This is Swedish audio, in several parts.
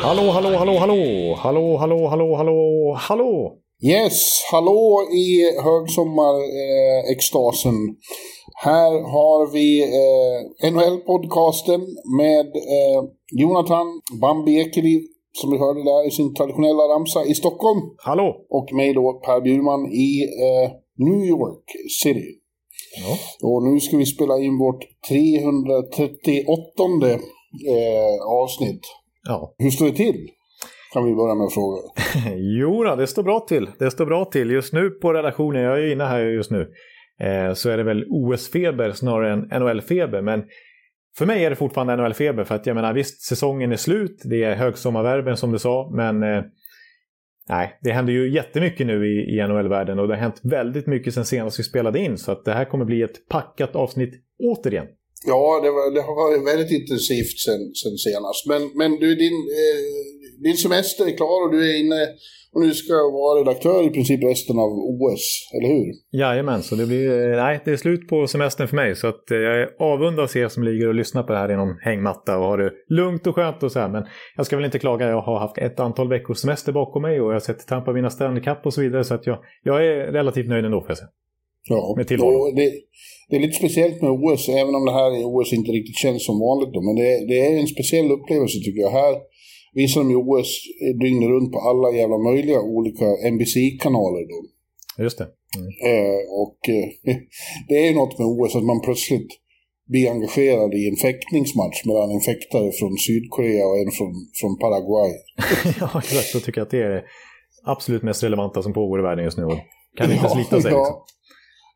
Hallå, hallå, hallå, hallå, hallå, hallå, hallå, hallå, hallå. Yes, hallå i högsommarextasen. Eh, här har vi eh, NHL-podcasten med eh, Jonathan Bambi Ekeliv, som vi hörde där i sin traditionella ramsa, i Stockholm. Hallå! Och mig då, Per Bjurman, i eh, New York City. Ja. Och nu ska vi spela in vårt 338 eh, avsnitt. Ja. Hur står det till? Kan vi börja med att fråga. Jo då, det står bra till. Det står bra till. Just nu på redaktionen, jag är ju inne här just nu, eh, så är det väl OS-feber snarare än NHL-feber. Men för mig är det fortfarande NHL-feber. För att jag menar, visst, säsongen är slut. Det är högsommarvärmen som du sa. Men eh, nej, det händer ju jättemycket nu i, i NHL-världen. Och det har hänt väldigt mycket sen senast vi spelade in. Så att det här kommer bli ett packat avsnitt återigen. Ja, det, var, det har varit väldigt intensivt sen, sen senast. Men, men du, din, eh, din semester är klar och du är inne och nu ska vara redaktör i princip resten av OS, eller hur? Jajamän, så det blir, eh, nej, det är slut på semestern för mig. Så att, eh, jag är avundas er som ligger och lyssnar på det här i någon hängmatta och har det lugnt och skönt och så här. Men jag ska väl inte klaga, jag har haft ett antal veckors semester bakom mig och jag har sett Tampa vinna Stanley Cup och så vidare. Så att jag, jag är relativt nöjd ändå får jag säga. Ja, Med tillvaron. det, det är lite speciellt med OS, även om det här i OS inte riktigt känns som vanligt då. Men det, det är en speciell upplevelse tycker jag. Här visar de ju OS dygnet runt på alla jävla möjliga olika NBC-kanaler då. Just det. Mm. Eh, och eh, det är ju något med OS att man plötsligt blir engagerad i en fäktningsmatch mellan en fäktare från Sydkorea och en från, från Paraguay. ja, exakt. Jag tycker att det är absolut mest relevanta som pågår i världen just nu. Kan inte slita sig. ja. Liksom.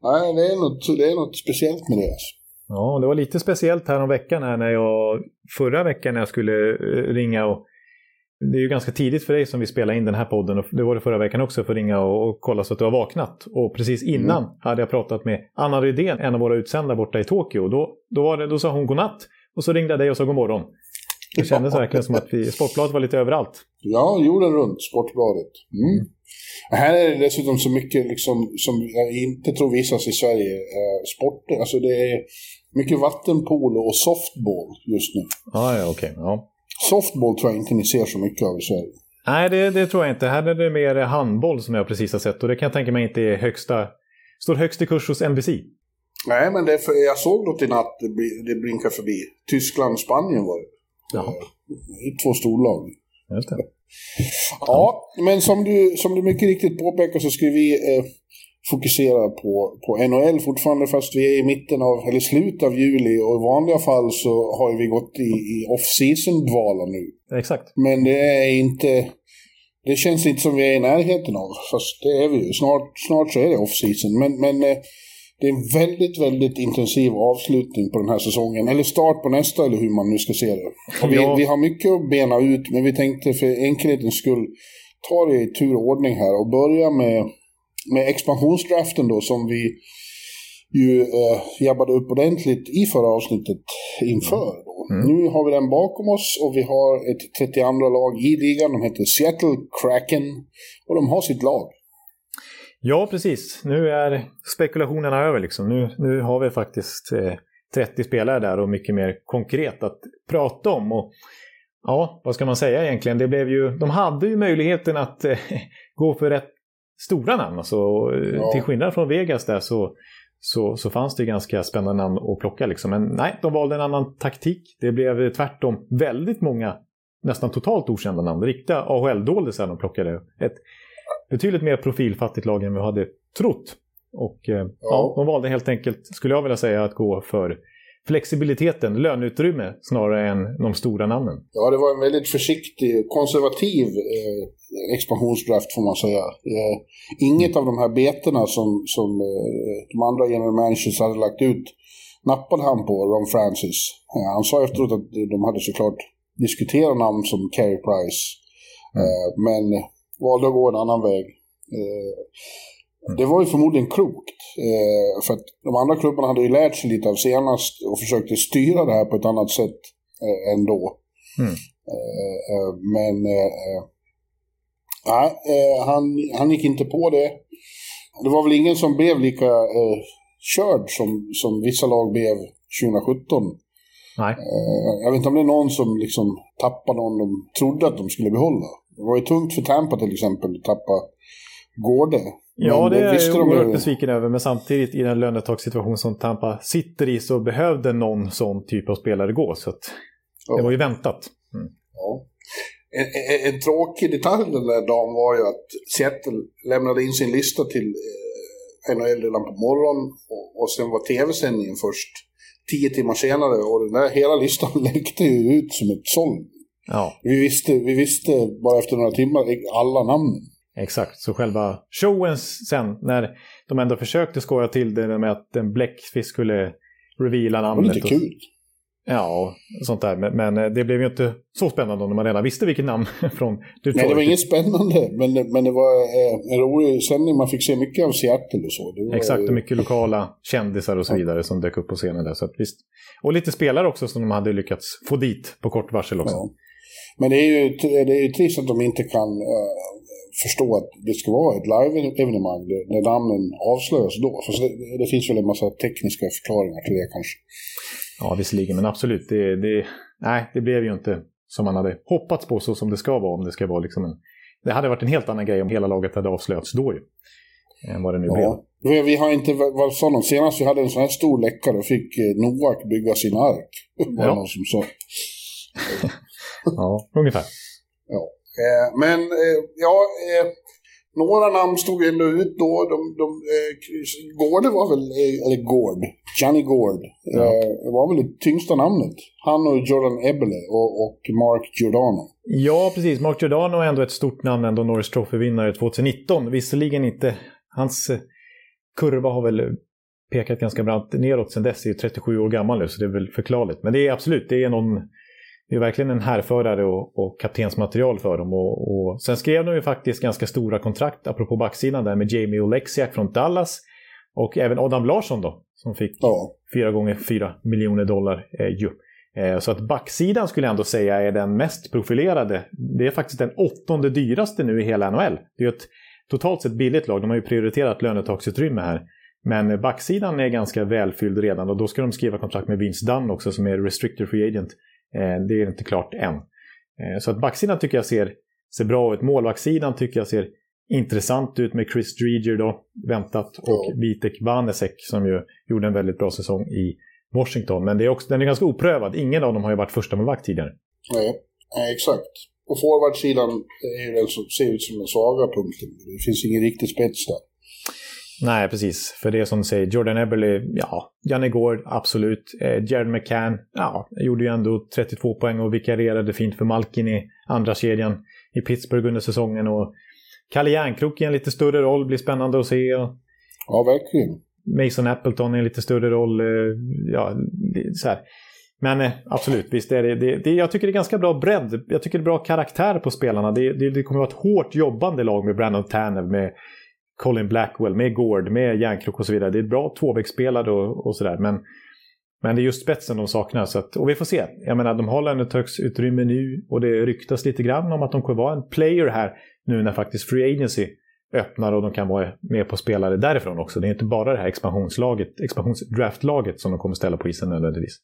Nej, det är, något, det är något speciellt med det. Alltså. Ja, det var lite speciellt här om veckan här när jag förra veckan när jag skulle eh, ringa och det är ju ganska tidigt för dig som vi spelar in den här podden och det var det förra veckan också för att ringa och, och kolla så att du har vaknat. Och precis innan Mm. hade jag pratat med Anna Rydén, en av våra utsända borta i Tokyo. Då, då, var det, då sa hon godnatt och så ringde jag dig och sa god morgon. Det kändes verkligen som att vi, Sportbladet var lite överallt. Ja, jorden runt, Sportbladet. Mm. Här är det dessutom så mycket liksom, som jag inte tror visas i Sverige. Eh, sporter, alltså det är mycket vattenpolo och softball just nu. Ja, ja, okej. Ja. Softball tror jag inte ni ser så mycket av i Sverige. Nej, det, det tror jag inte. Här är det mer handboll som jag precis har sett och det kan jag tänka mig inte är högsta, står högst i kurs hos NBC. Nej, men för, jag såg något i natt, det, bli- det blinkar förbi. Tyskland, Spanien var det. Jaha. Två storlag. Just det. Ja, men som du, som du mycket riktigt påpekar så ska vi eh, fokusera på, på NHL fortfarande fast vi är i mitten av, eller slutet av juli och i vanliga fall så har vi gått i, i off-season-dvala nu. Exakt. Men det är inte, det känns inte som vi är i närheten av, fast det är vi ju. Snart, snart så är det off-season. Men, men eh, det är en väldigt, väldigt intensiv avslutning på den här säsongen. Eller start på nästa, eller hur man nu ska se det. Vi, Ja. vi har mycket att bena ut, men vi tänkte för enkelhetens skull ta det i tur och ordning här och börja med, med expansionsdraften då som vi ju eh, jabbade upp ordentligt i förra avsnittet inför. Då. Nu har vi den bakom oss och vi har ett 32 lag i ligan. De heter Seattle Kraken och de har sitt lag. Ja, precis. Nu är spekulationerna över. Liksom. Nu, nu har vi faktiskt eh, 30 spelare där och mycket mer konkret att prata om. Och, ja, vad ska man säga egentligen? Det blev ju, de hade ju möjligheten att eh, gå för rätt stora namn. Alltså, eh, Ja. Till skillnad från Vegas där så, så, så fanns det ganska spännande namn att plocka. Liksom. Men nej, de valde en annan taktik. Det blev tvärtom väldigt många nästan totalt okända namn. Riktiga AHL-doldisar de plockade. Ett betydligt mer profilfattigt lag än vi hade trott. Och eh, ja. de valde helt enkelt, skulle jag vilja säga, att gå för flexibiliteten, löneutrymme, snarare än de stora namnen. Ja, det var en väldigt försiktig, konservativ eh, expansionsdraft får man säga. Eh, inget av de här betena som, som eh, de andra general managers hade lagt ut nappade han på Ron Francis. Han sa efteråt att de hade såklart diskuterat namn som Carey Price. Mm. Men valde att gå en annan väg. Mm. Det var ju förmodligen klokt. För att de andra klubbarna hade ju lärt sig lite av senast och försökte styra det här på ett annat sätt ändå. Mm. Men nej, han, han gick inte på det. Det var väl ingen som blev lika eh, körd som, som vissa lag blev 2017. Nej. Eh, jag vet inte om det är någon som liksom tappade någon de trodde att de skulle behålla. Det var ju tungt för Tampa till exempel att tappa Gårde. Ja, det är jag oerhört de... besviken över. Men samtidigt i den lönetakssituation som Tampa sitter i så behövde någon sån typ av spelare gå. Så ja. det var ju väntat. Mm. Ja. En, en, en, tråkig detalj den där dagen var ju att Seattle lämnade in sin lista till eh, NHL redan på morgonen och, och sen var tv-sändningen först tio timmar senare och den där hela listan läckte ju ut som ett såll. Ja. Vi, visste, vi visste bara efter några timmar alla namnen. Exakt, så själva showen sen när de ändå försökte skoja till det med att en bläckfisk skulle reveala namnet. Det var lite kul. Ja, sånt där. Men, men, eh, det blev ju inte så spännande om man redan visste vilket namn från Detroit. Nej, det var inget spännande, men, men det var eh, en rolig sändning. Man fick se mycket av Seattle och så. Var, Exakt, och mycket lokala kändisar och så vidare som dök upp på scenen där. Så att, visst. Och lite spelare också som de hade lyckats få dit på kort varsel också. Ja. Men det är ju det är ju trist att de inte kan uh, förstå att det ska vara ett live-evenemang när namnen avslöjas då. För det, det finns väl en massa tekniska förklaringar till det kanske. Ja, visserligen, men absolut. Det, det, nej, det blev ju inte som man hade hoppats på så som det ska vara. Om det ska vara liksom en, det hade varit en helt annan grej om hela laget hade avslöjats då ju. Än vad det nu ja. blev. Vi har inte, sa de, senast vi hade en sån här stor läckare och fick eh, Novak bygga sin ark. Var ja. någon som sa. ja, ungefär. Ja. Eh, men eh, ja, eh, några namn stod ändå ut då. De, de, eh, Gård var väl, eh, eller Gård, Johnny Gård, ja. eh, var väl det tyngsta namnet. Han och Jordan Ebele och, och Mark Giordano. Ja, precis. Mark Giordano är ändå ett stort namn, ändå Norris Trophy-vinnare 2019. Visserligen inte, hans kurva har väl pekat ganska brant neråt sen dess. Det är 37 år gammal nu, så det är väl förklarligt. Men det är absolut, det är någon det är verkligen en härförare och, och kaptensmaterial för dem. Och, och, sen skrev de ju faktiskt ganska stora kontrakt, apropå backsidan där, med Jamie Oleksiak från Dallas. Och även Adam Larsson då, som fick ja. fyra gånger fyra miljoner dollar. Eh, ju. Eh, så att backsidan skulle jag ändå säga är den mest profilerade. Det är faktiskt den åttonde dyraste nu i hela NHL. Det är ett totalt sett billigt lag. De har ju prioriterat lönetaksutrymme här. Men backsidan är ganska välfylld redan och då ska de skriva kontrakt med Vince Dunn också som är restricted free agent. Eh, det är inte klart än. Eh, så att backsidan tycker jag ser, ser bra ut. Målvaktssidan tycker jag ser intressant ut med Chris Dreger då, väntat, och. Vitek Vanesek som ju gjorde en väldigt bra säsong i Washington. Men det är också, den är ganska oprövad. Ingen av dem har ju varit första med vakt tidigare. Nej, Nej exakt. Och forwardsidan är ju den som ser ut som den svaga punkten. Det finns ingen riktig spets där. Nej, precis. För det är som du säger, Jordan Eberle, ja, Janne Gård, absolut. Eh, Jared McCann, ja, gjorde ju ändå 32 poäng och vikarierade fint för Malkin i andra kedjan i Pittsburgh under säsongen. Och Kalle Järnkrok i en lite större roll, blir spännande att se. Ja, verkligen. Mason Appleton i en lite större roll. Eh, ja, så här. Men eh, absolut, visst är det, det, det, Jag tycker det är ganska bra bredd. Jag tycker det är bra karaktär på spelarna. Det, det, det kommer att vara ett hårt jobbande lag med Brandon Tanev, med Colin Blackwell, med Gord, med Järnkrok och så vidare. Det är ett bra tvåvägsspelare och, och sådär. Men, men det är just spetsen de saknar. Så att, och vi får se. Jag menar, de har lönetöksutrymme nu och det ryktas lite grann om att de kommer vara en player här nu när faktiskt Free Agency öppnar och de kan vara med på spelare därifrån också. Det är inte bara det här expansionslaget, expansionsdraftlaget som de kommer ställa på isen nödvändigtvis.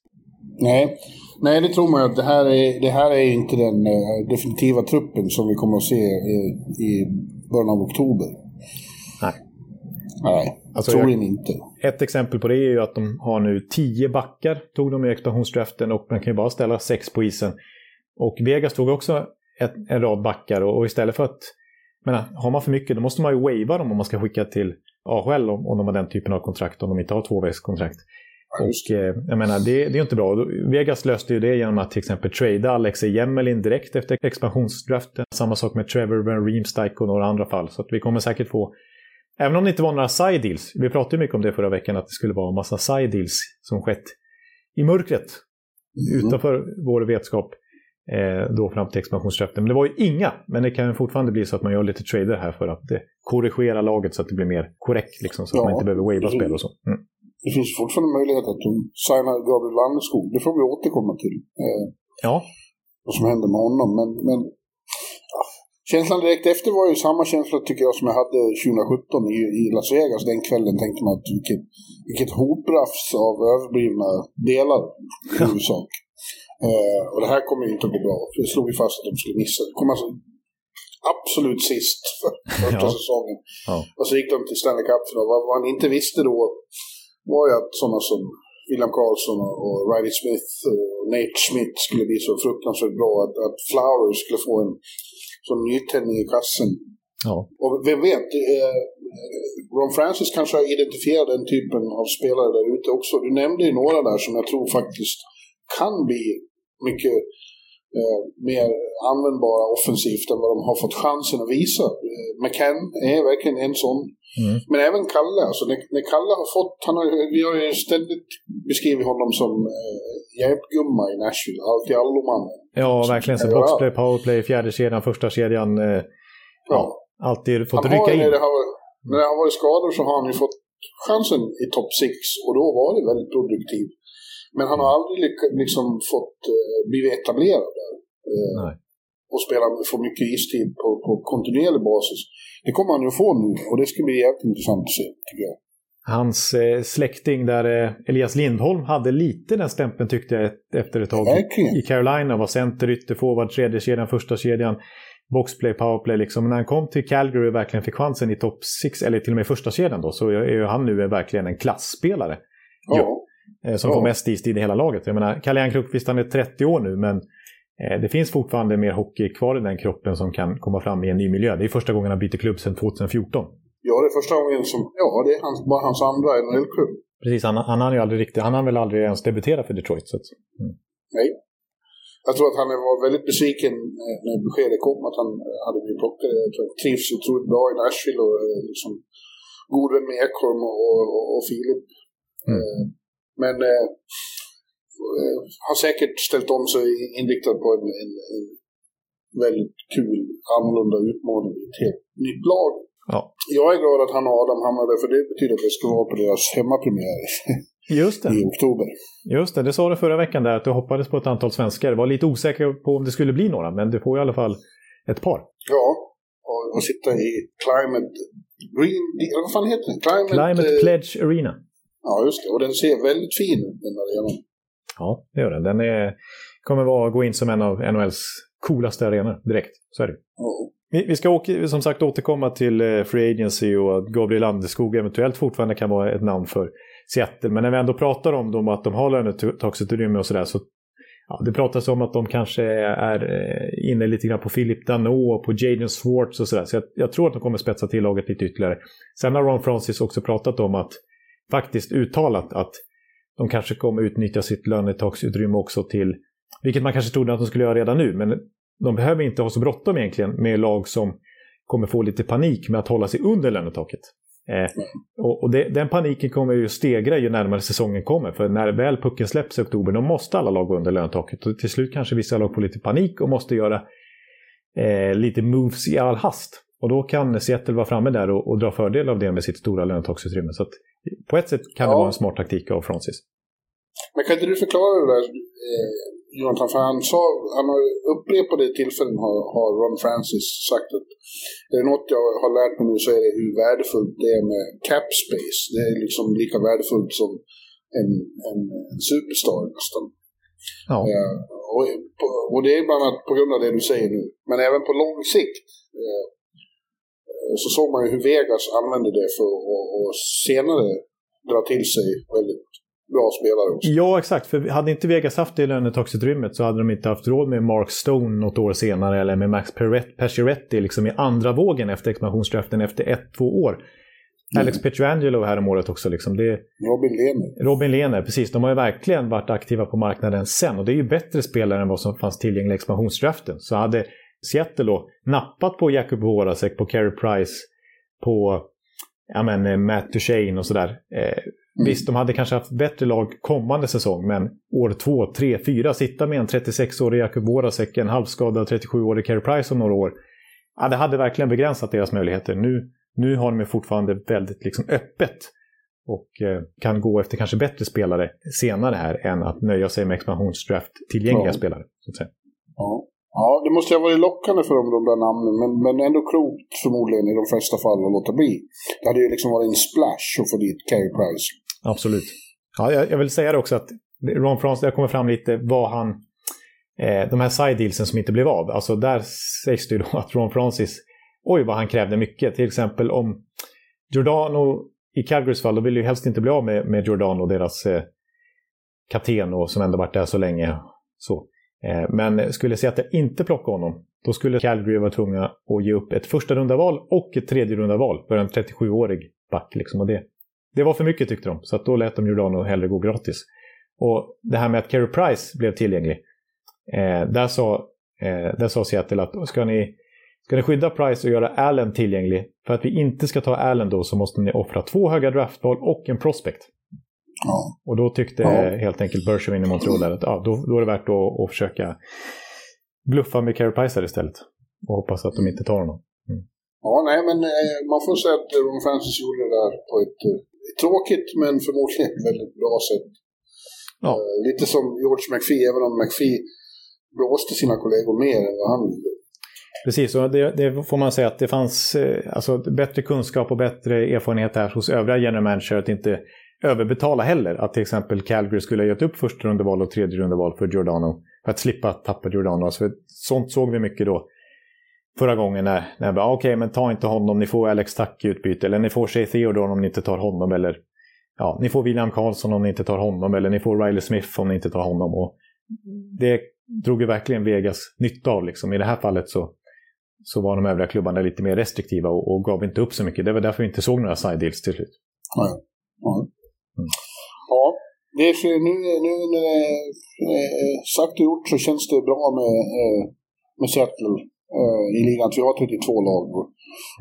Nej. Nej, det tror man ju att det här är, det här är inte den eh, definitiva truppen som vi kommer att se i början av oktober. Nej. Nej, alltså, troligen inte. Ett exempel på det är ju att de har nu tio backar, tog de i expansionsdraften och man kan ju bara ställa sex på isen. Och Vegas tog också ett, en rad backar och, och istället för att menar, har man för mycket då måste man ju wava dem om man ska skicka till AHL om, om de har den typen av kontrakt, om de inte har tvåvägskontrakt. Och eh, jag menar, det, det är inte bra. Vegas löste ju det genom att till exempel trada Alexej Jemelin direkt efter expansionsdraften. Samma sak med Trevor Van Riemsdyk och några andra fall. Så vi kommer säkert få även om det inte var några side deals, vi pratade ju mycket om det förra veckan, att det skulle vara en massa side deals som skett i mörkret, mm. utanför vår vetskap, eh, då fram till expansionsdraften. Men det var ju inga, men det kan fortfarande bli så att man gör lite trader här för att eh, korrigera laget så att det blir mer korrekt, liksom, så ja. att man inte behöver wava spel och så. Mm. Det finns fortfarande möjlighet att de signar Gabriel Landeskog, det får vi återkomma till. Eh, ja. Vad som händer med honom, men, men Känslan direkt efter var ju samma känsla tycker jag som jag hade 2017 i, i Las Vegas. Den kvällen tänkte man att vilket, vilket hoprafs av överblivna delar i huvudsak. eh, och det här kommer ju inte att gå bra. Det slog ju fast att de skulle missa. Det kom alltså absolut sist för första ja. säsongen. Ja. Och så gick de till Stanley Cup. För vad man inte visste då var ju att sådana som William Karlsson och Riley Smith och Nate Schmidt skulle bli så fruktansvärt bra. Att, att Flowers skulle få en som nytändning i kassen. Ja. Och vem vet, eh, Ron Francis kanske har identifierat den typen av spelare där ute också. Du nämnde ju några där som jag tror faktiskt kan bli mycket eh, mer användbara offensivt än vad de har fått chansen att visa. Eh, McCann är verkligen en sån. Mm. Men även Kalle, alltså när, när Kalle har fått, han har, vi har ju ständigt beskrivit honom som eh, hjälpgumma i Nashville, allt i allo-mannen. Ja, verkligen. Så boxplay, powerplay, fjärde kedjan, första kedjan. Eh, ja. Alltid fått han rycka in. När det, har, när det har varit skador så har han ju fått chansen i topp 6 och då var det väldigt produktiv. Men han har aldrig liksom fått uh, blivit etablerad där. Uh, och spela, få mycket istid på, på kontinuerlig basis. Det kommer han ju få nu och det ska bli jävligt intressant att se, tycker jag. Hans eh, släkting där, eh, Elias Lindholm, hade lite den stämpeln tyckte jag efter ett tag. I Carolina var center, ytterforward, tredje kedjan, första kedjan, boxplay, powerplay. Liksom. Men när han kom till Calgary och verkligen fick chansen i topp 6, eller till och med första kedjan då, så är han nu verkligen en klassspelare. Ja. Eh, som ja. får mest istid i hela laget. Jag menar, Kalle Krokvist han är 30 år nu, men det finns fortfarande mer hockey kvar i den kroppen som kan komma fram i en ny miljö. Det är första gången han byter klubb sedan 2014. Ja, det är första gången som... Ja, det är hans, bara hans andra NHL-klubb. Precis, han, han har ju aldrig riktigt... Han har väl aldrig ens debuterat för Detroit. Så mm. Nej. Jag tror att han var väldigt besviken när beskedet kom att han hade blivit plockad. Jag tror att trivs otroligt bra i Nashville och liksom god vän med Ekholm och, och, och Filip. Mm. Eh, men eh, eh, har säkert ställt om sig inriktad på en, en, en väldigt kul, annorlunda utmaning i ett helt nytt lag. Ja. Jag är glad att han och Adam hamnade för det betyder att det ska vara på deras hemmapremiär. Just det. I oktober. Just det, det sa du förra veckan där att du hoppades på ett antal svenskar. Var lite osäker på om det skulle bli några, men du får i alla fall ett par. Ja, och, och sitta i Climate Green... Vad fan heter den? Climate, Climate eh, Pledge Arena. Ja, just det. Och den ser väldigt fin ut, den arenan. Ja, det gör den. Den är, kommer vara, gå in som en av NHLs coolaste arenor direkt. Så är det. Ja. Vi ska åka, som sagt återkomma till eh, Free Agency och att Gabriel Landeskog eventuellt fortfarande kan vara ett namn för Seattle. Men när vi ändå pratar om dem och att de har lönetaksutrymme och sådär så ja, det pratas om att de kanske är eh, inne lite grann på Philip Dano och på Jaden Swartz och sådär. Så jag, jag, tror att de kommer spetsa till laget lite ytterligare. Sen har Ron Francis också pratat om att faktiskt uttalat att de kanske kommer utnyttja sitt lönetaksutrymme också till, vilket man kanske trodde att de skulle göra redan nu, men de behöver inte ha så bråttom egentligen med lag som kommer få lite panik med att hålla sig under lönetaket. Eh, och, och det, den paniken kommer ju stegra ju närmare säsongen kommer. För när väl pucken släpps i oktober, då måste alla lag gå under lönetaket. Och till slut kanske vissa lag får lite panik och måste göra eh, lite moves i all hast. Och då kan Seattle vara framme där och, och dra fördel av det med sitt stora lönetaksutrymme. Så att, på ett sätt kan ja. det vara en smart taktik av Francis. Men kan inte du förklara det där, eh, Jonathan? För han, sa, han har upprepade tillfällen har, har Ron Francis sagt att är det något jag har lärt mig nu så är det hur värdefullt det är med cap space. Det är liksom lika värdefullt som en, en, en superstar nästan. Ja. Eh, och, och, det är bland annat på grund av det du säger nu. Men även på lång sikt eh, så såg man ju hur Vegas använde det för att senare dra till sig väldigt bra spelare också. Ja, exakt. För hade inte Vegas haft det lönetaxutrymmet så hade de inte haft råd med Mark Stone något år senare eller med Max Pacioretty liksom i andra vågen efter expansionsdraften efter ett, två år. Mm. Alex Pietrangelo här om året också. Liksom. Det... Robin Lehner. Robin Lehner, precis. De har ju verkligen varit aktiva på marknaden sen. Och det är ju bättre spelare än vad som fanns tillgängliga i expansionsdraften. Så hade Seattle då nappat på Jakob Voracek, på Carey Price, på ja, men, eh, Matt Duchene och sådär. Eh. Visst, de hade kanske haft bättre lag kommande säsong, men år två, tre, fyra, sitta med en 36-årig Jakub Borasek, en halvskadad 37-årig Carey Price om några år. Ja, det hade verkligen begränsat deras möjligheter. Nu, nu har de fortfarande väldigt liksom, öppet och eh, kan gå efter kanske bättre spelare senare här än att nöja sig med expansionsdraft tillgängliga ja. spelare. Så att säga. Ja. Ja, det måste ha varit lockande för dem, de där namnen, men, men ändå klokt förmodligen i de flesta fall att låta bli. Det hade ju liksom varit en splash att få dit Carey Price. Absolut. Ja, jag, jag vill säga det också att Ron Francis, det kommer fram lite vad han... Eh, de här side dealsen som inte blev av, alltså där sägs det ju då att Ron Francis, oj vad han krävde mycket. Till exempel om Giordano i Calgarys fall, då vill ju helst inte bli av med, med Giordano, deras eh, kapten och som ändå varit där så länge. Så. Eh, men skulle jag säga att jag inte plockar honom, då skulle Calgary vara tvungna att ge upp ett första runda val och ett tredje runda val för en 37-årig back. Liksom. Och det, det var för mycket tyckte de, så att då lät de Giordano hellre gå gratis. Och det här med att Carey Price blev tillgänglig, eh, där, sa, eh, där sa Seattle att ska ni, ska ni skydda Price och göra Allen tillgänglig, för att vi inte ska ta Allen då så måste ni offra två höga draftval och en prospect. Ja. Och då tyckte ja. helt enkelt Bergevin i Montreal att ja, då, då är det värt att, att försöka bluffa med Carey Price istället. Och hoppas att de inte tar honom. Mm. Ja, nej, men eh, man får säga att Ron Francis gjorde det där på ett eh, tråkigt men förmodligen väldigt bra sätt. Ja. Eh, lite som George McPhee, även om McPhee blåste sina kollegor mer än vad han gjorde. Precis, och det, det, får man säga att det fanns eh, alltså, bättre kunskap och bättre erfarenhet här hos övriga general manager att inte överbetala heller. Att till exempel Calgary skulle ha gett upp första rundeval och tredje rundeval för Giordano. För att slippa tappa Giordano. Alltså, sånt såg vi mycket då förra gången när, när jag bara, ah, okej, okay, men ta inte honom, ni får Alex Tack i utbyte. Eller ni får Shea Theodore om ni inte tar honom. Eller ja, ni får William Karlsson om ni inte tar honom. Eller ni får Riley Smith om ni inte tar honom. Och det drog ju verkligen Vegas nytta av. Liksom. I det här fallet så, så var de övriga klubbarna lite mer restriktiva och, och gav inte upp så mycket. Det var därför vi inte såg några side deals till slut. Nej. Nej. Ja, det är för nu, nu när det är sagt och gjort så känns det bra med, eh, med Seattle eh, i ligan. Vi har 32 lag.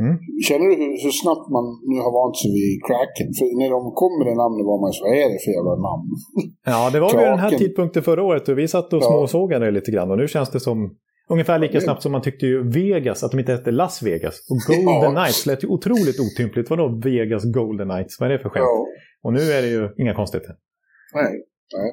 Mm. Känner du hur, hur, snabbt man nu har vant sig vid Kraken? För när de kom med namnet var man så vad är det för jävla namn? Ja, det var vid den här tidpunkten förra året och vi satt och småsågade det lite grann och nu känns det som Ungefär lika snabbt som man tyckte ju Vegas, att de inte hette Las Vegas. Och Golden ja. Knights lät ju otroligt otympligt. Vadå Vegas Golden Knights? Vad är det för skämt? Ja. Och nu är det ju inga konstigheter. Nej. Nej.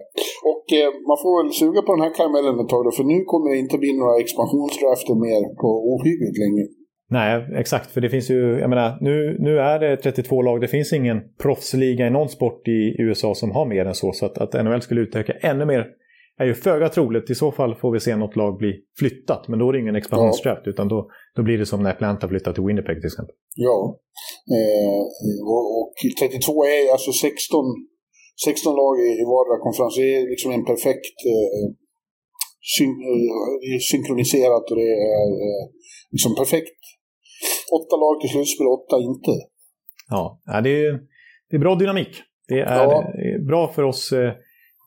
Och eh, man får väl suga på den här karamellen ett tag då, för nu kommer det inte bli några expansionsdrafter mer på ohyggligt länge. Nej, exakt. För det finns ju, jag menar, nu, nu är det 32 lag. Det finns ingen proffsliga i någon sport i USA som har mer än så. Så att, att NHL skulle utöka ännu mer är ju föga troligt. I så fall får vi se något lag bli flyttat. Men då är det ingen expansionsdraft. Ja. Utan då, då blir det som när Atlanta flyttar till Winnipeg till exempel. Ja. Eh, och, och 32 är alltså 16, 16 lag i, i vardera konferens. Det är liksom en perfekt eh, syn, eh, synkroniserat och det är eh, liksom perfekt. Åtta lag till slutspel, åtta inte. Ja, det är, det är bra dynamik. Det är ja. bra för oss eh,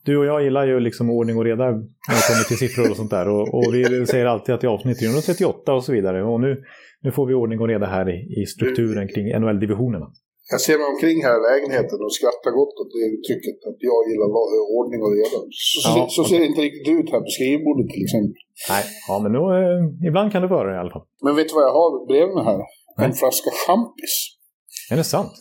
du och jag gillar ju liksom ordning och reda när det kommer till siffror och sånt där. Och, och vi säger alltid att det är avsnitt 338 och så vidare. Och nu, nu får vi ordning och reda här i, i strukturen kring NHL-divisionerna. Jag ser mig omkring här i lägenheten och skrattar gott åt det uttrycket att jag gillar ordning och reda. Så, ja, så ser det inte riktigt ut här på skrivbordet till exempel. Nej, ja men då, eh, ibland kan det vara det i alla fall. Men vet du vad jag har bredvid mig här? En Nej. flaska champis. Är det sant?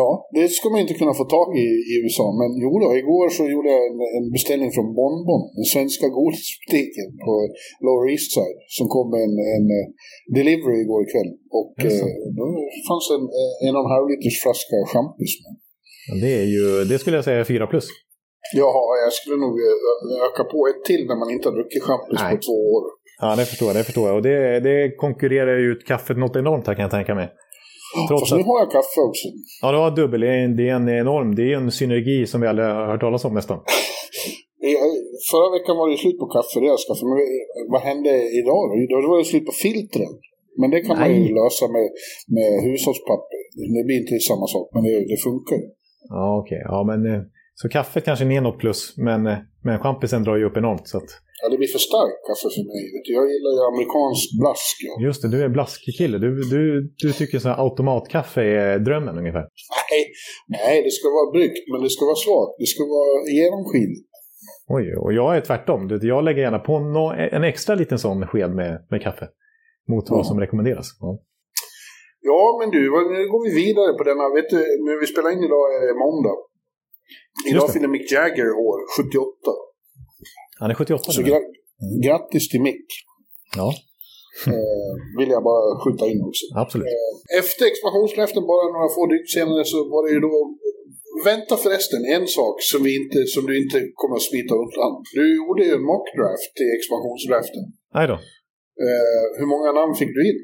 Ja, det ska man inte kunna få tag i i USA. Men jo då, igår så gjorde jag en, en beställning från Bonbon, den svenska godisbutiken på Lower East Side, som kom med en, en uh, delivery igår kväll. Och uh, då fanns en, en och en halv liters flaska champis med. Det, är ju, det skulle jag säga är 4 plus. Ja, jag skulle nog eh, öka på ett till när man inte har druckit champis på två år. Ja, det förstår jag. Det förstår jag. Och det, det konkurrerar ju ut kaffet något enormt här kan jag tänka mig. Trots Fast nu har jag kaffe också. Ja, du har dubbel. Det är en enorm, det är en synergi som vi aldrig har hört talas om nästan. Förra veckan var det slut på kaffe, det jag skaffade. Men vad hände idag då? Då var det slut på filtren. Men det kan Nej. man ju lösa med, med hushållspapper. Det blir inte samma sak, men det, det funkar Ja, okej. Okay. Ja, men eh, Så kaffet kanske är något plus, men, eh, men champisen drar ju upp enormt. Så att... Ja, det blir för starkt kaffe för mig. Jag gillar ju amerikansk blask. Ja. Just det, du är blaskkille. Du, du, du tycker så automatkaffe är drömmen ungefär. Nej, nej, det ska vara bryggt, men det ska vara svagt. Det ska vara genomskinligt. Oj, och jag är tvärtom. Jag lägger gärna på en extra liten sån sked med, med kaffe. Mot vad som rekommenderas. Ja. ja, men du, nu går vi vidare på denna. Vet du, när vi spelar in idag är måndag. Idag fyller Mick Jagger år, 78. Han är 78 Så gra grattis till Mick. Ja. eh, vill jag bara skjuta in också. Absolut. Eh, efter expansionslöften, bara några få dygn senare, så var det ju då... Vänta förresten, en sak som, vi inte, som du inte kommer att smita undan. Du gjorde ju en mockdraft till expansionsdraften. Nej då. Eh, hur många namn fick du in?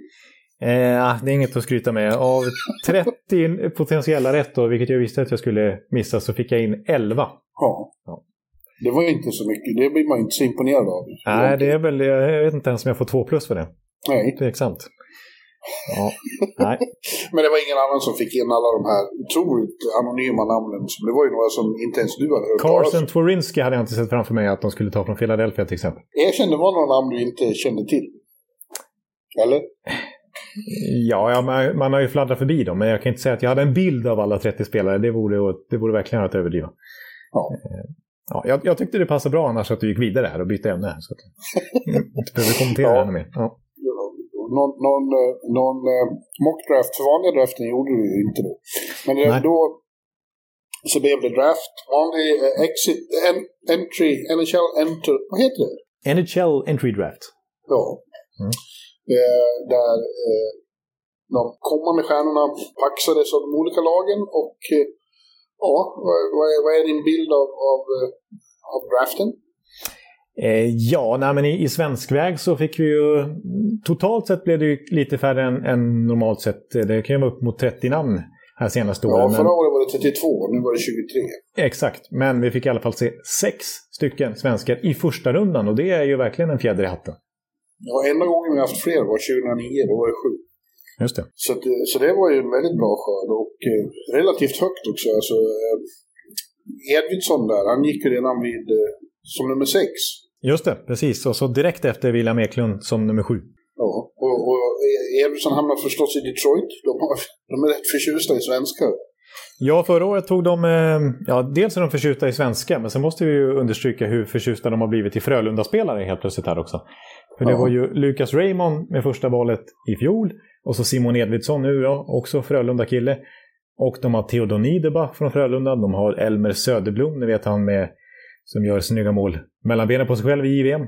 Eh, det är inget att skryta med. Av 30 potentiella rätt, då, vilket jag visste att jag skulle missa, så fick jag in 11. Ja. ja. Det var ju inte så mycket. Det blir man inte så imponerad av. Nej, det är väl, jag vet inte ens om jag får två plus för det. Nej. Tveksamt. Ja, nej. Men det var ingen annan som fick in alla de här otroligt anonyma namnen. Det var ju några som inte ens du hade hört Carson Tworinsky hade jag inte sett framför mig att de skulle ta från Philadelphia till exempel. Erkänn, det var några namn du inte kände till. Eller? Ja, ja man, man, har ju fladdrat förbi dem, men jag kan inte säga att jag hade en bild av alla 30 spelare. Det vore, det vore verkligen att överdriva. Ja. Eh, ja, jag, jag tyckte det passade bra annars att du gick vidare här och bytte ämne. Så att, inte behöver kommentera ja. ännu mer. Ja. Någon, någon, eh, någon uh, mockdraft för vanliga draften gjorde du ju inte då. Men Nej. då så blev det draft, vanlig exit, en, entry, NHL enter, vad heter det? NHL entry draft. Ja. Mm. Eh, där eh, de kommande stjärnorna paxades av de olika lagen och eh, ja, vad, är, vad är din bild av, av, eh, av draften? Eh, ja, nej, men i, i svensk väg så fick vi ju... Totalt sett blev det ju lite färre än, än normalt sett. Det kan ju vara upp mot 30 namn här senaste året. Ja, förra året var det 32, nu var det 23. Exakt, men vi fick i alla fall se sex stycken svenskar i första rundan och det är ju verkligen en fjäder i hatten. Ja, enda gången vi haft fler var 2009, då var det sju. Just det. Så, att, så det var ju en väldigt bra skörd och eh, relativt högt också. Alltså, eh, Edvidsson där, han gick ju redan vid eh, som nummer sex. Just det, precis. Och så direkt efter William Eklund som nummer sju. Ja, och, och Edvidsson hamnar förstås i Detroit. De, har, de är rätt förtjusta i svenskar. Ja, förra året tog de... Eh, ja, dels är de förtjusta i svenska, men sen måste vi ju understryka hur förtjusta de har blivit i Frölunda-spelare helt plötsligt här också. För det var ju Lukas Raymond med första valet i fjol. Och så Simon Edvidsson nu då, också Frölunda-kille. Och de har Theodor Niederbach från Frölunda. De har Elmer Söderblom, ni vet han med, som gör snygga mål mellan benen på sig själv i JVM.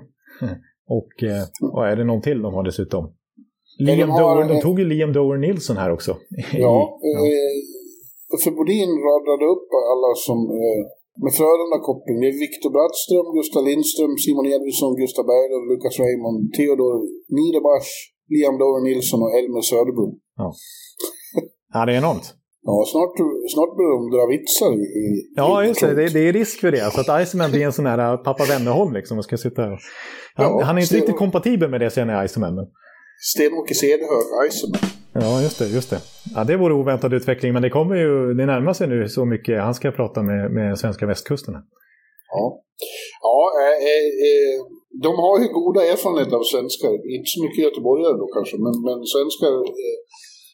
Och eh, vad är det någon till de har dessutom? Liam de, har, Dower, de tog ju Liam Dower Nilsson här också. Ja, ja. Eh, för Bodin radade upp alla som eh, med Frölunda-koppling. Det är Viktor Brattström, Gustav Lindström, Simon Edvinsson, Gustav Berglund, Lukas Raymond, Theodor Niederbach, Liam Dover Nilsson och Elmer Söderblom. Ja. ja, det är enormt. Ja, snart, snart börjar de dra vitsar i... Ja, just det. det. Det är risk för det. Alltså att Iceman blir en sån här pappa Wennerholm liksom och ska sitta här. Han, ja, han är inte riktigt kompatibel med det sen i Iceman. Sten-Åke Cederhök, Iceman. Ja, just det. Just det. Ja, det vore oväntad utveckling, men det kommer ju, det närmar sig nu så mycket. Han ska prata med, med svenska västkusten. Ja, ja äh, äh, de har ju goda erfarenheter av svenskar. Inte så mycket göteborgare då kanske, men, men svenskar äh,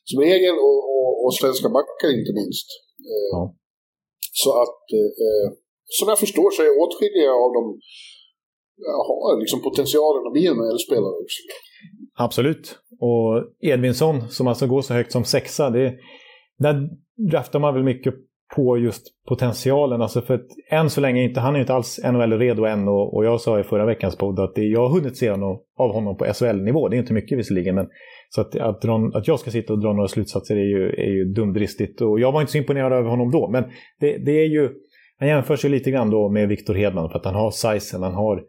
som regel och, och, och, svenska backar inte minst. Ja. Så att, som jag förstår så är åtskilliga av dem har liksom potentialen att bli en NHL-spelare också. Absolut. Och Edvinsson som alltså går så högt som sexa, det, där draftar man väl mycket på just potentialen. Alltså för att än så länge inte, han är inte alls NHL-redo än och, och, jag sa i förra veckans podd att det, jag har hunnit se honom, av honom på SHL-nivå. Det är inte mycket visserligen, men så att, att, dra, att jag ska sitta och dra några slutsatser är ju, är ju dumdristigt. Och jag var inte så imponerad över honom då, men det, det är ju, han jämförs ju lite grann då med Viktor Hedman för att han har sizen, han har,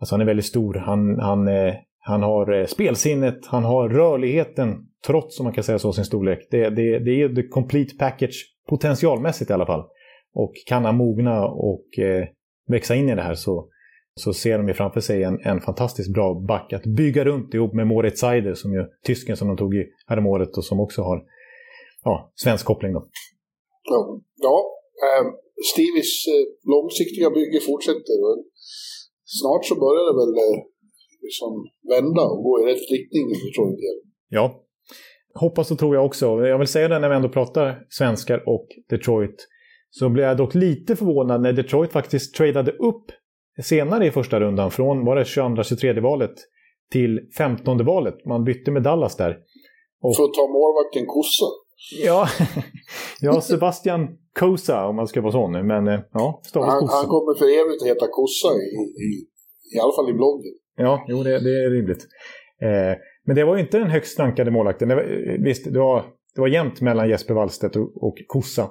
alltså han är väldigt stor, han, han, eh, han har eh, spelsinnet, han har rörligheten, trots om man kan säga så, sin storlek. Det, det, det är the complete package, potentialmässigt i alla fall. Och kan han mogna och eh, växa in i det här så, så ser de ju framför sig en, en fantastiskt bra back att bygga runt ihop med Moritz Seider, som ju tysken som de tog i häromåret och som också har ja, svensk koppling. Då. Ja, ja eh, Stevies eh, långsiktiga bygge fortsätter. Snart så börjar det väl eh, liksom vända och gå i rätt riktning Detroit igen. Ja, hoppas och tror jag också. Jag vill säga det när vi ändå pratar svenskar och Detroit. Så blev jag dock lite förvånad när Detroit faktiskt tradade upp senare i första rundan från var det 22-23 valet till 15 valet. Man bytte med Dallas där. Och... För att ta målvakten Kossa? Ja, ja, Sebastian Kosa om man ska vara sån. Men eh, ja, han, han kommer för evigt att heta Kossa i, i, i alla fall i bloggen. Ja, jo det, det är rimligt. Eh, men det var ju inte den högst rankade målvakten. Det var, visst, det var, det var jämnt mellan Jesper Wallstedt och, och Kossa.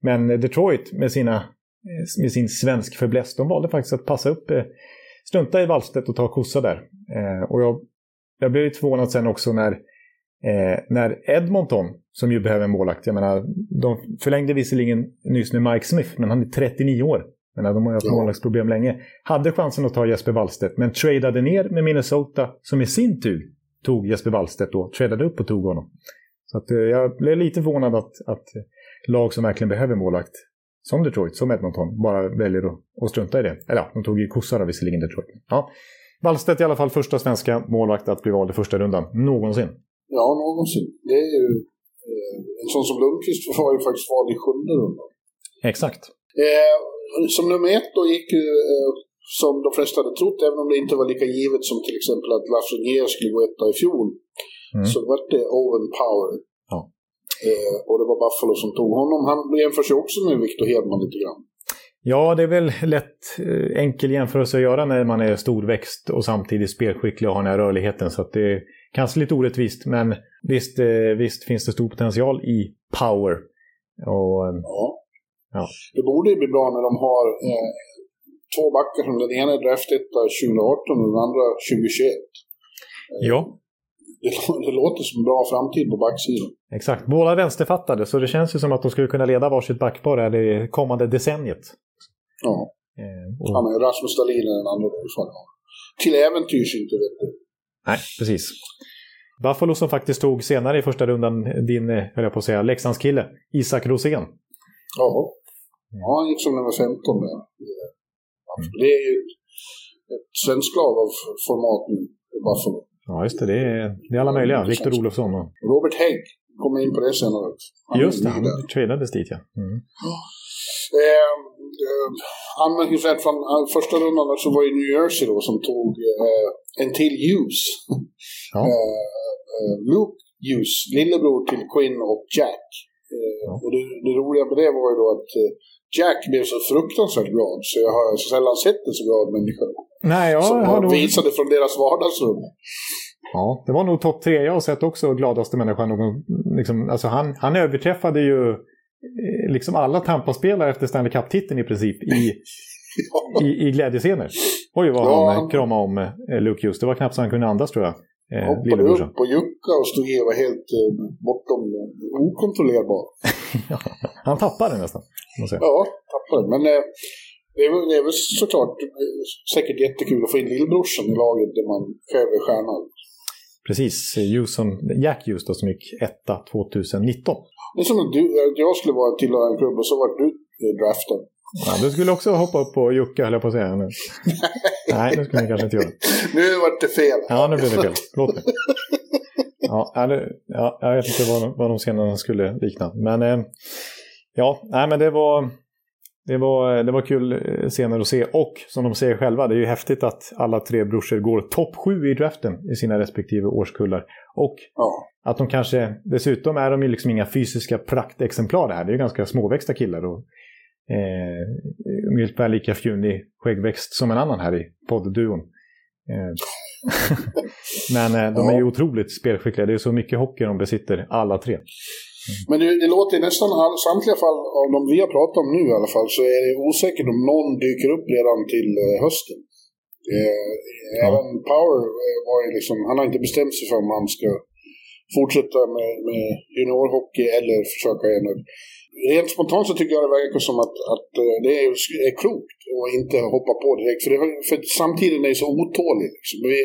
Men Detroit med, sina, med sin svensk förbläss, de valde faktiskt att passa upp, eh, strunta i Wallstedt och ta Kossa där. Eh, och jag, jag blev lite förvånad sen också när, eh, när Edmonton, som ju behöver en målvakt, jag menar, de förlängde visserligen nyss med Mike Smith, men han är 39 år. Men de har ju haft målvaktsproblem länge. Hade chansen att ta Jesper Wallstedt, men tradade ner med Minnesota, som i sin tur tog Jesper Wallstedt då, tradade upp och tog honom. Så att, jag blev lite förvånad att, att lag som verkligen behöver målvakt, som Detroit, som Edmonton, bara väljer att, att strunta i det. Eller ja, de tog ju kossar visserligen Detroit. Ja. Wallstedt i alla fall första svenska målvakt att bli vald i första rundan, någonsin. Ja, någonsin. Det är ju... Eh, en sån som Lundqvist var ju faktiskt vald i sjunde rundan. Exakt. Eh, som nummer ett då gick ju, eh, som de flesta hade trott, även om det inte var lika givet som till exempel att Lafreniere skulle gå etta i fjol, mm. så var det Owen Power. Ja. Eh, och det var Buffalo som tog honom. Han jämförs ju också med Victor Hedman lite grann. Ja, det är väl lätt eh, enkel jämförelse att göra när man är storväxt och samtidigt spelskicklig och har den här rörligheten. Så det är kanske lite orättvist, men visst, eh, visst finns det stor potential i power. Och, eh, ja. ja. Det borde ju bli bra när de har eh, två backar som den ena är draftetta 2018 och den andra 2021. Ja. Det, det låter som en bra framtid på backsidan. Exakt. Båda vänsterfattade, så det känns ju som att de skulle kunna leda varsitt backpar det kommande decenniet. Ja. Eh, och... Han är Rasmus Dahlin är den andra. Till äventyrs inte, vet du. Nej, precis. Buffalo som faktiskt tog senare i första rundan din, eh, höll jag på att säga, Leksandskille, Isak Rosén. Ja. ja, han gick som nummer 15 där. Mm. Det är ju ett svenskt lag av format nu, Buffalo. Ja, just det. Det är, det är alla möjliga. Viktor Olofsson och... Robert Hägg kommer in på det senare. Han just det, han tradades dit ja. Mm. Eh, eh, anmärkningsvärt från eh, första rundan så var det New Jersey då som tog eh, en till Hughes. Ja. Eh, eh, Luke Hughes, lillebror till Quinn och Jack. Eh, ja. Och det, det, roliga med det var ju då att Jack blev så fruktansvärt glad så jag har sällan sett en så glad människa. Nej, jag som har visade från deras vardagsrum. Ja, det var nog topp tre jag har sett också, gladaste människan. Någon, liksom, alltså han, han överträffade ju eh, liksom alla Tampa-spelare efter Stanley Cup-titeln i princip i, ja. i, i glädjescener. Oj vad ja, han kramade om eh, Luke Hughes. Det var knappt så han kunde andas tror jag. Eh, hoppade upp på Jukka och stod i var helt eh, bortom eh, okontrollerbar. han tappade nästan. Ja, tappade. Men eh, det är, det är väl såklart eh, säkert jättekul att få in lillbrorsan i laget där man själv är stjärnan. Precis, som, Jack då, som gick etta 2019. Det är som att du, jag skulle vara tillhöra en klubb och så var du draftad. Ja, du skulle också hoppa upp på Jocke, höll jag på att säga. Nu. Nej, det skulle ni kanske inte göra. Nu vart det fel. Ja, nu blev det fel. Förlåt mig. Ja, det, ja, jag vet inte vad, vad de scenerna skulle likna. Men eh, ja, nej, men det var, det var, det var kul eh, scener att se. Och som de säger själva, det är ju häftigt att alla tre brorsor går topp sju i draften i sina respektive årskullar. Och ja. att de kanske, dessutom är de ju liksom inga fysiska praktexemplar det här. Det är ju ganska småväxta killar. Och, eh, ungefär lika fjunig skäggväxt som en annan här i poddduon. Eh, men eh, de är ju otroligt spelskickliga. Det är så mycket hockey de besitter, alla tre. Men det, det låter i nästan all, samtliga fall av de vi har pratat om nu i alla fall så är det osäkert om någon dyker upp redan till eh, hösten. Eh, ja. Även Power eh, var ju liksom, han har inte bestämt sig för om han ska fortsätta med, med juniorhockey eller försöka igen. Rent spontant så tycker jag det verkar som att, att eh, det är, är klokt att inte hoppa på direkt. För, det, för samtiden är så otålig. Liksom. Vi,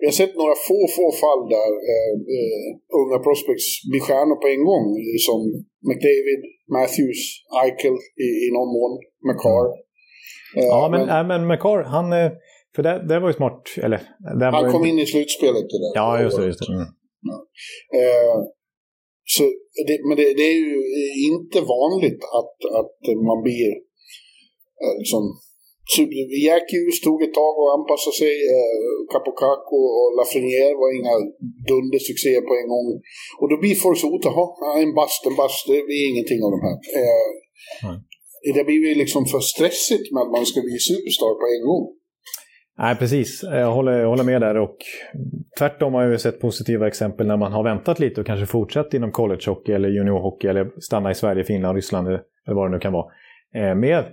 vi har sett några få, få fall där eh, eh, unga prospects blir stjärnor på en gång. Som McDavid, Matthews, Eichel i, i någon mån, McCarr. Eh, ja, men, men, men McCarr, han... Eh, för det, det var ju smart. Eller, han kom in i slutspelet. Det där. Ja, just det. Just det. Mm. Ja. Så det, men det, det, är ju inte vanligt att, att man blir eh, liksom, Jackius tog ett tag och anpassade sig. Eh, Capocaco och Lafreniere var inga dundersuccéer på en gång. Och då blir folk så otaha, en bast, en bast, det blir ingenting av de här. Mm. Det blir ju liksom för stressigt med att man ska bli superstar på en gång. Nej, precis. Jag håller, jag håller med där. Och tvärtom har jag sett positiva exempel när man har väntat lite och kanske fortsatt inom collegehockey eller juniorhockey eller stanna i Sverige, Finland, Ryssland eller vad det nu kan vara. Eh, med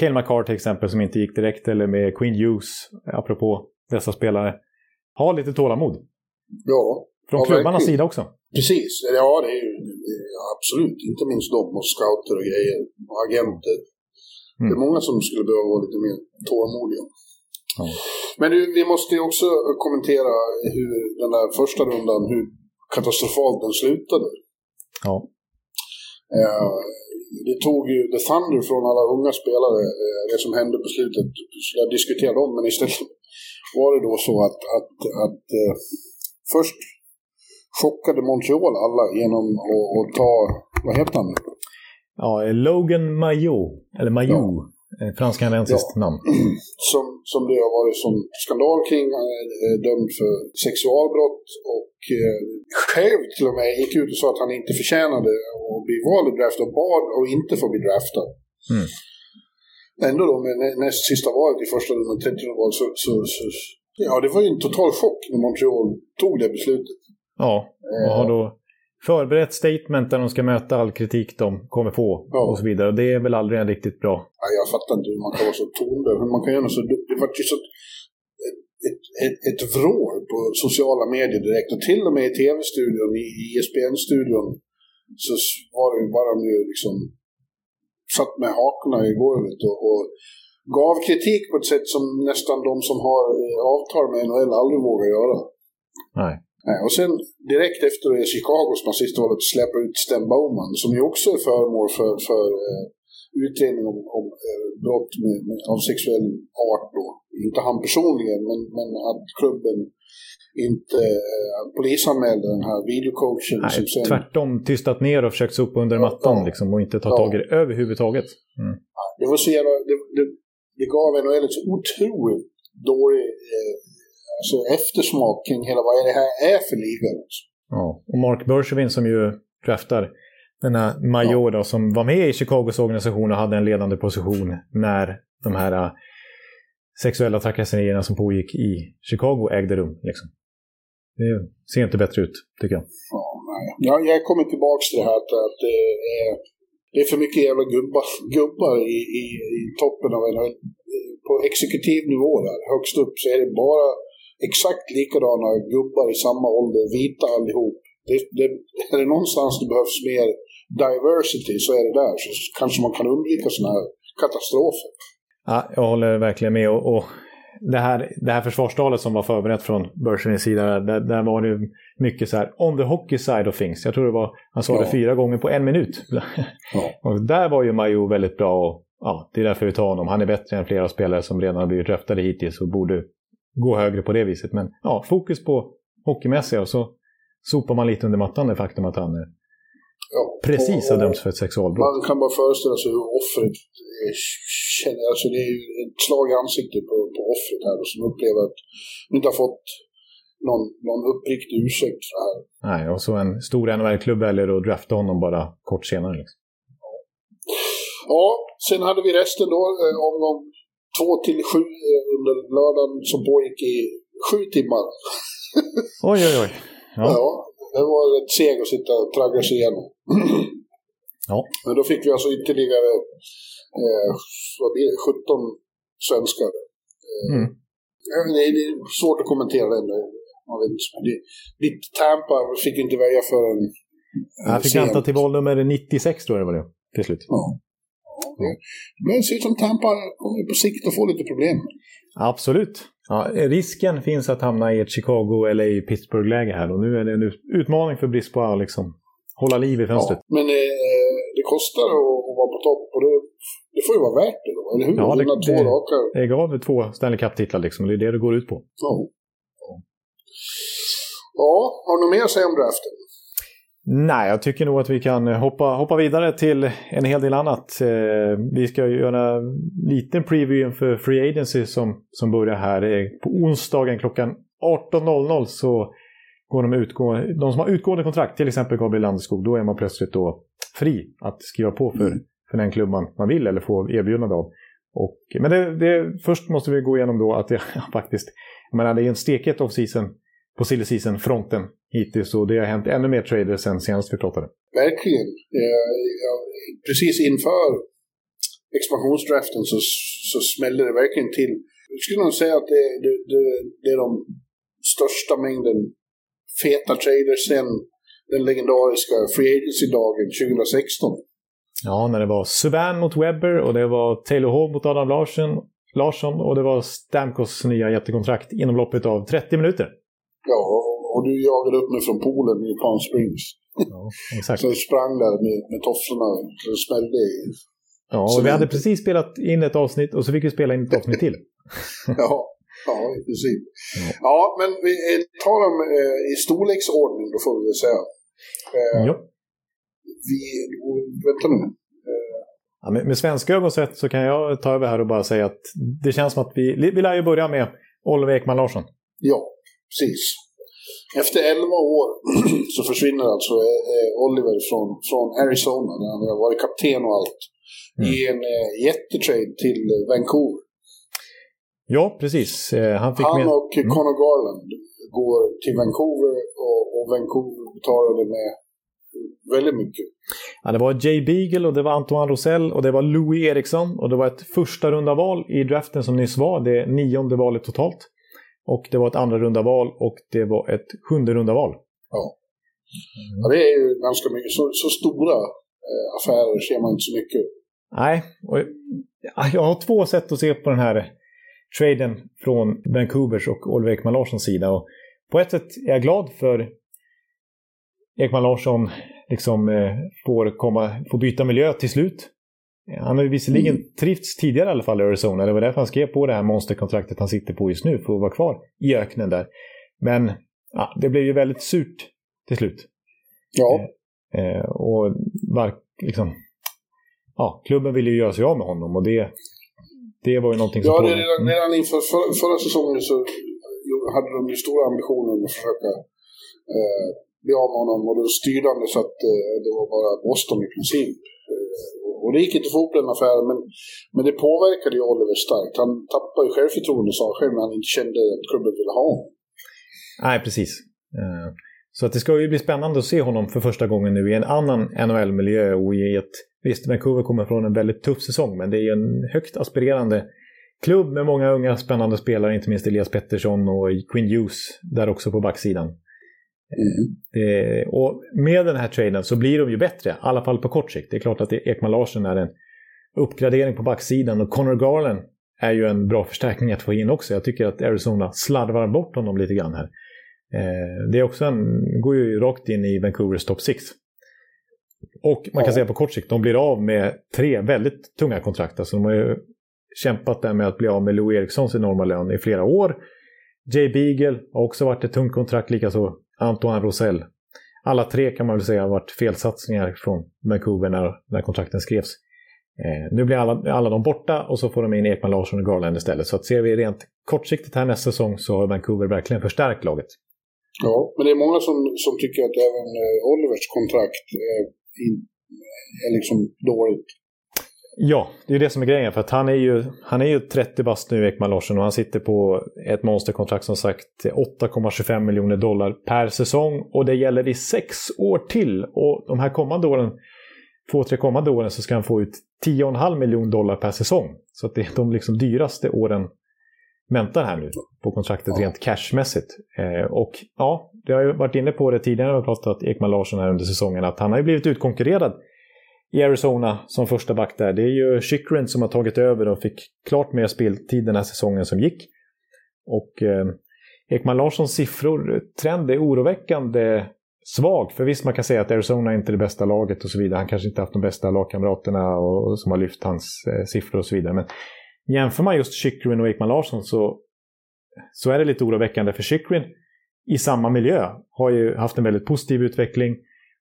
Cale McCarr till exempel som inte gick direkt eller med Queen Hughes, apropå dessa spelare. Ha lite tålamod. Ja. Från ja, klubbarnas sida också. Precis, ja det är ju absolut. Inte minst de och scouter och grejer och agenter. Mm. Det är många som skulle behöva vara lite mer Men du, vi måste ju också kommentera hur den där första rundan, hur katastrofalt den slutade. Ja. Eh, det tog ju The Thunder från alla unga spelare, eh, det som hände på slutet. Jag diskuterade om, men istället var det då så att, att, att eh, först chockade Montreal alla genom att, att ta, vad heter han? Ja, Logan Maillot, eller Maillot. Ja. Eh, fransk-kanadensiskt ja. namn. Som, som det har varit som skandal kring. Han är eh, dömd för sexualbrott och eh, själv till och med gick ut och sa att han inte förtjänade att bli vald i draft och bad och inte få bli draftad. Mm. Ändå då med näst sista valet i första rundan, 30 val, så, så, så, ja det var ju en total chock när Montreal tog det beslutet. Ja, och har då förberett statement där de ska möta all kritik de kommer få ja. och så vidare. Och det är väl aldrig en riktigt bra... Ja, jag fattar inte hur man kan vara så tondöv. Man kan göra så... Det var ju så... Ett, ett, ett vrål på sociala medier direkt. Och till och med i tv-studion, i ISBN-studion, så var det bara de ju liksom... Satt med hakorna i golvet och, och gav kritik på ett sätt som nästan de som har eh, avtal med NHL aldrig vågar göra. Nej. Eh, och sen direkt efter det Chicago som har sista valet släppa ut Sten Bowman som ju också är föremål för, för uh, utredning om, om uh, brott med, med, av sexuell art då. Inte han personligen men, men att klubben inte uh, polisanmälde den här videocoachen. Nej, som sen... Tvärtom tystat ner och försökt sopa under mattan ja, liksom, och inte ta ja. tag i det överhuvudtaget. Mm. Det var så jävla... Det, det, det gav NHL ett så otroligt dålig alltså eftersmak kring hela vad det här är för liga. Ja, och Mark Bergevin som ju draftar denna major ja. då, som var med i Chicagos organisation och hade en ledande position när de här uh, sexuella trakasserierna som pågick i Chicago ägde rum. Liksom. Det ser inte bättre ut, tycker jag. Ja. Jag, jag kommer tillbaka till det här att, att det, är, det är för mycket jävla gubbar, gubbar i, i, i toppen av en... På exekutiv nivå där, högst upp, så är det bara exakt likadana gubbar i samma ålder, vita allihop. Det, det, är det någonstans det behövs mer diversity så är det där. Så kanske man kan undvika sådana här katastrofer. Ja, jag håller verkligen med. Och, och det, här, det här försvarstalet som var förberett från börsens sida, där, där var det mycket så här on the hockey side of things. Jag tror det var, han sa ja. det fyra gånger på en minut. Ja. och där var ju Majo väldigt bra. Och, ja, det är därför vi tar honom. Han är bättre än flera spelare som redan har blivit draftade hittills och borde gå högre på det viset. Men ja, fokus på hockeymässiga och så sopar man lite under mattan det faktum att han ja, precis har dömts för ett sexualbrott. Man kan bara föreställa sig hur offret känner. Alltså det är ett slag i ansiktet på, på offret här som upplever att de inte har fått någon, någon uppriktig ursäkt det här. Nej, och så en stor NHL-klubb väljer att drafta honom bara kort senare. Liksom. Ja, sen hade vi resten då, eh, omgång två till sju eh, under lördagen som pågick i sju timmar. oj, oj, oj. Ja. ja det var ett seg att sitta och tragga sig igenom. ja. Men då fick vi alltså ytterligare eh, vad blir det, 17 svenskar. Eh, mm. det, är, det är svårt att kommentera. Det, ditt Tampa fick inte välja för en... Jag fick vänta till val nummer 96 tror jag det var det, till slut. Ja. Det ser ut som Tampa kommer på sikt att få lite problem. Absolut. Ja, risken finns att hamna i ett Chicago eller Pittsburgh-läge här och nu är det en utmaning för Brisbois att liksom hålla liv i fönstret. Ja, men eh, det kostar att, att, vara på topp och det, det, får ju vara värt det då, eller hur? Ja, det, två det, raka. det gav två Stanley Cup-titlar liksom, det är det det går ut på. Ja. Ja, har du något mer att säga om draften? Nej, jag tycker nog att vi kan hoppa, hoppa vidare till en hel del annat. Eh, vi ska göra en liten preview inför Free Agency som, som börjar här. På onsdagen klockan 18.00 så går de utgående, de som har utgående kontrakt, till exempel Gabriel Landeskog, då är man plötsligt då fri att skriva på för, för den klubban man vill eller få erbjudande av. Och, men det, det, först måste vi gå igenom då att det faktiskt, jag menar, det är en stekhet off-season på silly season-fronten hittills och det har hänt ännu mer traders sen senast vi pratade. Verkligen. Precis inför expansionsdraften så, så smäller det verkligen till. Jag skulle nog säga att det, det, det, det är de största mängden feta traders sen den legendariska Free Agency-dagen 2016. Ja, när det var Subban mot Webber och det var Taylor Hall mot Adam Larsson, Larsson och det var Stamkos nya jättekontrakt inom loppet av 30 minuter. Ja, och du jagade upp mig från poolen i Palm Springs. Ja, exakt. så jag sprang där med, med tofflorna så det smällde i. Ja, och vi hade precis spelat in ett avsnitt och så fick vi spela in ett avsnitt till. ja, ja, i princip. Ja, ja men vi tar dem eh, i storleksordning då får vi väl säga. Eh, ja. Vi, vänta nu. Eh. Ja, med, med svenska ögon sett så kan jag ta över här och bara säga att det känns som att vi, vi lär ju börja med Oliver Ekman Larsson. Ja, precis. Efter 11 år så försvinner alltså eh, Oliver från, från Arizona, där han har varit kapten och allt, mm. i en eh, jättetrade till Vancouver. Ja, precis. Eh, han, fick han med... och mm. Connor Garland går till Vancouver och, och Vancouver betalade med väldigt mycket. Ja, det var Jay Beagle och det var Antoine Rosell och det var Louis Eriksson och det var ett första runda val i draften som nyss var, det nionde valet totalt. Och det var ett andra runda val och det var ett sjunde runda val. Ja. ja det är ju ganska mycket. Så, så stora eh, affärer ser man inte så mycket. Nej, och jag har två sätt att se på den här traden från Vancouvers och Oliver Ekman Larssons sida. Och på ett sätt är jag glad för Ekman Larsson liksom eh, får, komma, får byta miljö till slut. Han har ju visserligen mm. trivts tidigare i alla fall i Arizona. Det var därför han skrev på det här monsterkontraktet han sitter på just nu för att vara kvar i öknen där. Men ja, det blev ju väldigt surt till slut. Ja. Eh, och var, liksom, ja, klubben ville ju göra sig av med honom och det, det var ju någonting som... Ja, det, redan, redan inför för, förra säsongen så hade de ju stora ambitioner att försöka eh, bli av med honom och då styrde han det så att eh, det var bara Boston i princip. Och det gick inte att få ihop den affären, men, men det påverkade ju Oliver starkt. Han tappade ju självförtroende sa själv när han inte kände att klubben ville ha honom. Nej, precis. Eh, så att det ska ju bli spännande att se honom för första gången nu i en annan NHL-miljö och i ett... Visst, Vancouver kommer från en väldigt tuff säsong, men det är ju en högt aspirerande klubb med många unga spännande spelare, inte minst Elias Pettersson och Quinn Hughes där också på backsidan. Mm. Eh, och med den här traden så blir de ju bättre, i alla fall på kort sikt. Det är klart att Ekman Larsson är en uppgradering på backsidan och Connor Garland är ju en bra förstärkning att få in också. Jag tycker att Arizona slarvar bort honom lite grann här. Eh, det är också en, går ju rakt in i Vancouvers topp 6. Och man kan ja. säga på kort sikt, de blir av med tre väldigt tunga kontrakt. Alltså de har ju kämpat där med att bli av med Lou Erikssons enorma lön i flera år. Jay Beagle har också varit ett tungt kontrakt, likaså Antoine Rosell. Alla tre kan man väl säga har varit felsatsningar från Vancouver när, när kontrakten skrevs. Eh, nu blir alla, alla de borta och så får de in Ekman Larsson och Garland istället. Så att ser vi rent kortsiktigt här nästa säsong så har Vancouver verkligen förstärkt laget. Ja, men det är många som, som tycker att även eh, Olivers kontrakt är, är liksom dåligt. Ja, det är det som är grejen. För att han är ju, han är ju 30 bast nu, Ekman Larsson, och han sitter på ett monsterkontrakt som sagt 8,25 miljoner dollar per säsong. Och det gäller i sex år till. Och de här kommande åren, två, tre kommande åren, så ska han få ut 10,5 miljoner dollar per säsong. Så det är de liksom dyraste åren väntar här nu på kontraktet ja. rent cashmässigt. Eh, och ja, det har ju varit inne på det tidigare när vi pratat Ekman Larsson här under säsongen, att han har ju blivit utkonkurrerad i Arizona som första back där. Det är ju Chikrin som har tagit över och fick klart mer speltid den här säsongen som gick. Och eh, Ekman Larssons siffror, trend är oroväckande svag. För visst, man kan säga att Arizona är inte det bästa laget och så vidare. Han kanske inte haft de bästa lagkamraterna och, och som har lyft hans eh, siffror och så vidare. Men jämför man just Chikrin och Ekman Larsson så, så är det lite oroväckande. För Chikrin i samma miljö har ju haft en väldigt positiv utveckling.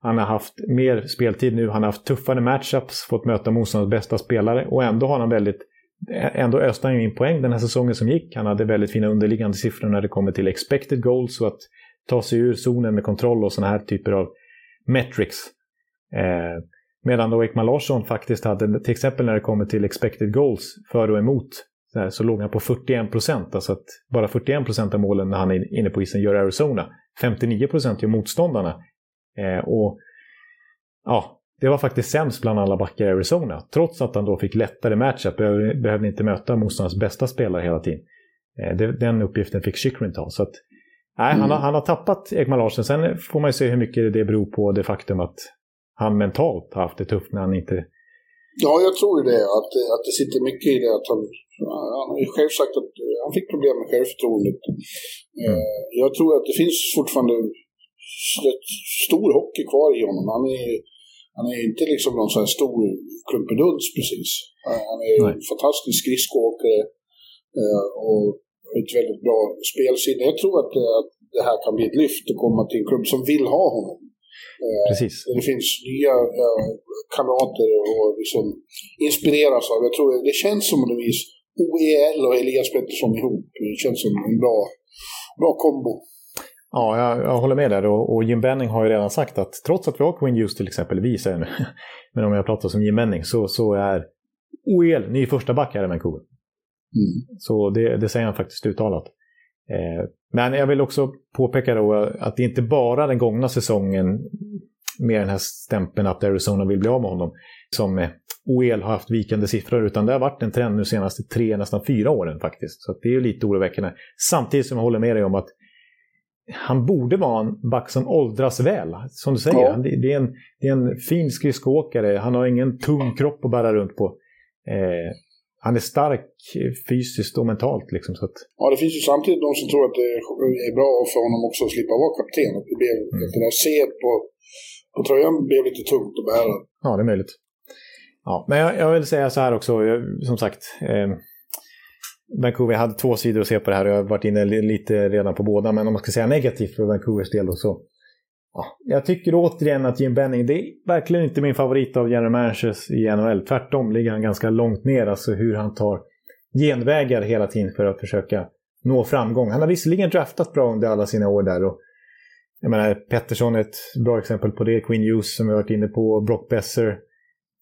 Han har haft mer speltid nu, han har haft tuffare matchups, fått möta motståndarnas bästa spelare och ändå har han väldigt Ändå öste han in poäng den här säsongen som gick. Han hade väldigt fina underliggande siffror när det kommer till expected goals och att ta sig ur zonen med kontroll och sådana här typer av metrics. Eh, medan då Ekman Larsson faktiskt hade, till exempel när det kommer till expected goals för och emot, så, här, så låg han på 41 procent. Alltså att bara 41 procent av målen när han är inne på isen gör Arizona. 59 procent gör motståndarna. Eh, och ja, det var faktiskt sämst bland alla backar i Arizona. Trots att han då fick lättare matchup, behövde inte möta motståndarens bästa spelare hela tiden. Eh, den uppgiften fick Chychrun ta. Så att, nej, mm. han, har, han har tappat Ekman Larsson. Sen får man ju se hur mycket det beror på det faktum att han mentalt har haft det tufft när han inte... Ja, jag tror ju det. Att, att det sitter mycket i det. Att han, han har ju själv sagt att han fick problem med självförtroendet. Mm. Jag tror att det finns fortfarande stor hockey kvar i honom. Han är, han är inte liksom någon sån här stor klumpeduns precis. Han är Nej. en fantastisk skridskoåkare eh, och ett väldigt bra spelsinne. Jag tror att, att det här kan bli ett lyft att komma till en klubb som vill ha honom. Eh, Precis. Det finns nya kamrater och liksom inspireras av. Jag tror det känns som vis OEL och Elias Pettersson ihop. Det känns som en bra, bra kombo. Ja, jag, jag, håller med där. Och, och, Jim Benning har ju redan sagt att trots att vi har Queen Hughes till exempel, vi säger nu, men om jag pratar som Jim Benning, så, så är OEL ny första back här i Vancouver. Mm. Så det, det, säger han faktiskt uttalat. Eh, men jag vill också påpeka då att det inte bara den gångna säsongen med den här stämpeln att Arizona vill bli av med honom som eh, OEL har haft vikande siffror utan det har varit en trend nu senaste tre, nästan fyra åren faktiskt. Så det är ju lite oroväckande. Samtidigt som jag håller med dig om att han borde vara en back som åldras väl. Som du säger, ja. det, är en, det är en fin skridskoåkare. Han har ingen tung kropp att bära runt på. Eh, han är stark fysiskt och mentalt. Liksom, så att... Ja, det finns ju samtidigt de som tror att det är bra för honom också att slippa vara kapten. Att det, blev, mm. att det där C på, på tröjan blev lite tungt att bära. Ja, det är möjligt. Ja, men jag, jag vill säga så här också, jag, som sagt. Eh, Vancouver, jag hade två sidor att se på det här och jag har varit inne lite redan på båda. Men om man ska säga negativt för Vancouvers del då, så... Ja, jag tycker återigen att Jim Benning, det är verkligen inte min favorit av general managers i NHL. Tvärtom ligger han ganska långt ner, alltså hur han tar genvägar hela tiden för att försöka nå framgång. Han har visserligen draftat bra under alla sina år där. Och, jag menar, Pettersson är ett bra exempel på det. Queen Hughes som vi har varit inne på. Brock Besser.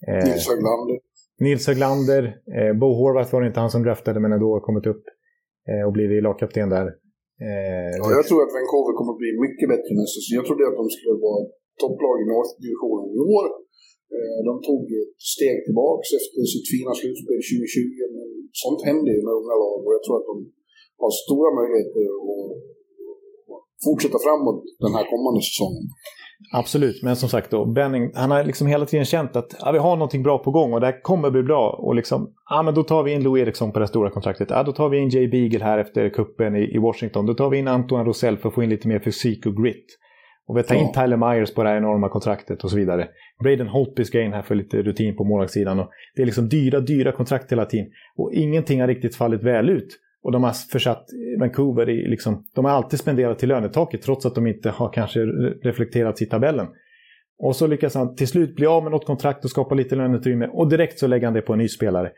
Eh, Nils Höglander. Nils Höglander, eh, Bo Horvath var det inte han som draftade men ändå har kommit upp eh, och blivit lagkapten där. Eh, ja, jag tror att Vancouver kommer att bli mycket bättre nästa säsong. Jag trodde att de skulle vara topplag i North-divisionen i år. Eh, de tog ett steg tillbaks efter sitt fina slutspel 2020, men sånt händer ju med unga lag och jag tror att de har stora möjligheter att fortsätta framåt den här kommande säsongen. Absolut, men som sagt då, Benning, han har liksom hela tiden känt att ja, vi har någonting bra på gång och det här kommer bli bra. Och liksom, ja men då tar vi in Lou Eriksson på det stora kontraktet. Ja, då tar vi in Jay Beagle här efter kuppen i, i Washington. Då tar vi in Antoine Rosell för att få in lite mer fysik och grit. Och vi tar in Tyler Myers på det här enorma kontraktet och så vidare. Braden Holtby ska in här för lite rutin på målvaktssidan. det är liksom dyra, dyra kontrakt hela tiden. Och ingenting har riktigt fallit väl ut. Och de har försatt Vancouver i, liksom, de har alltid spenderat till lönetaket trots att de inte har kanske reflekterat i tabellen. Och så lyckas han till slut bli av med något kontrakt och skapa lite löneutrymme och direkt så lägger han det på en ny spelare.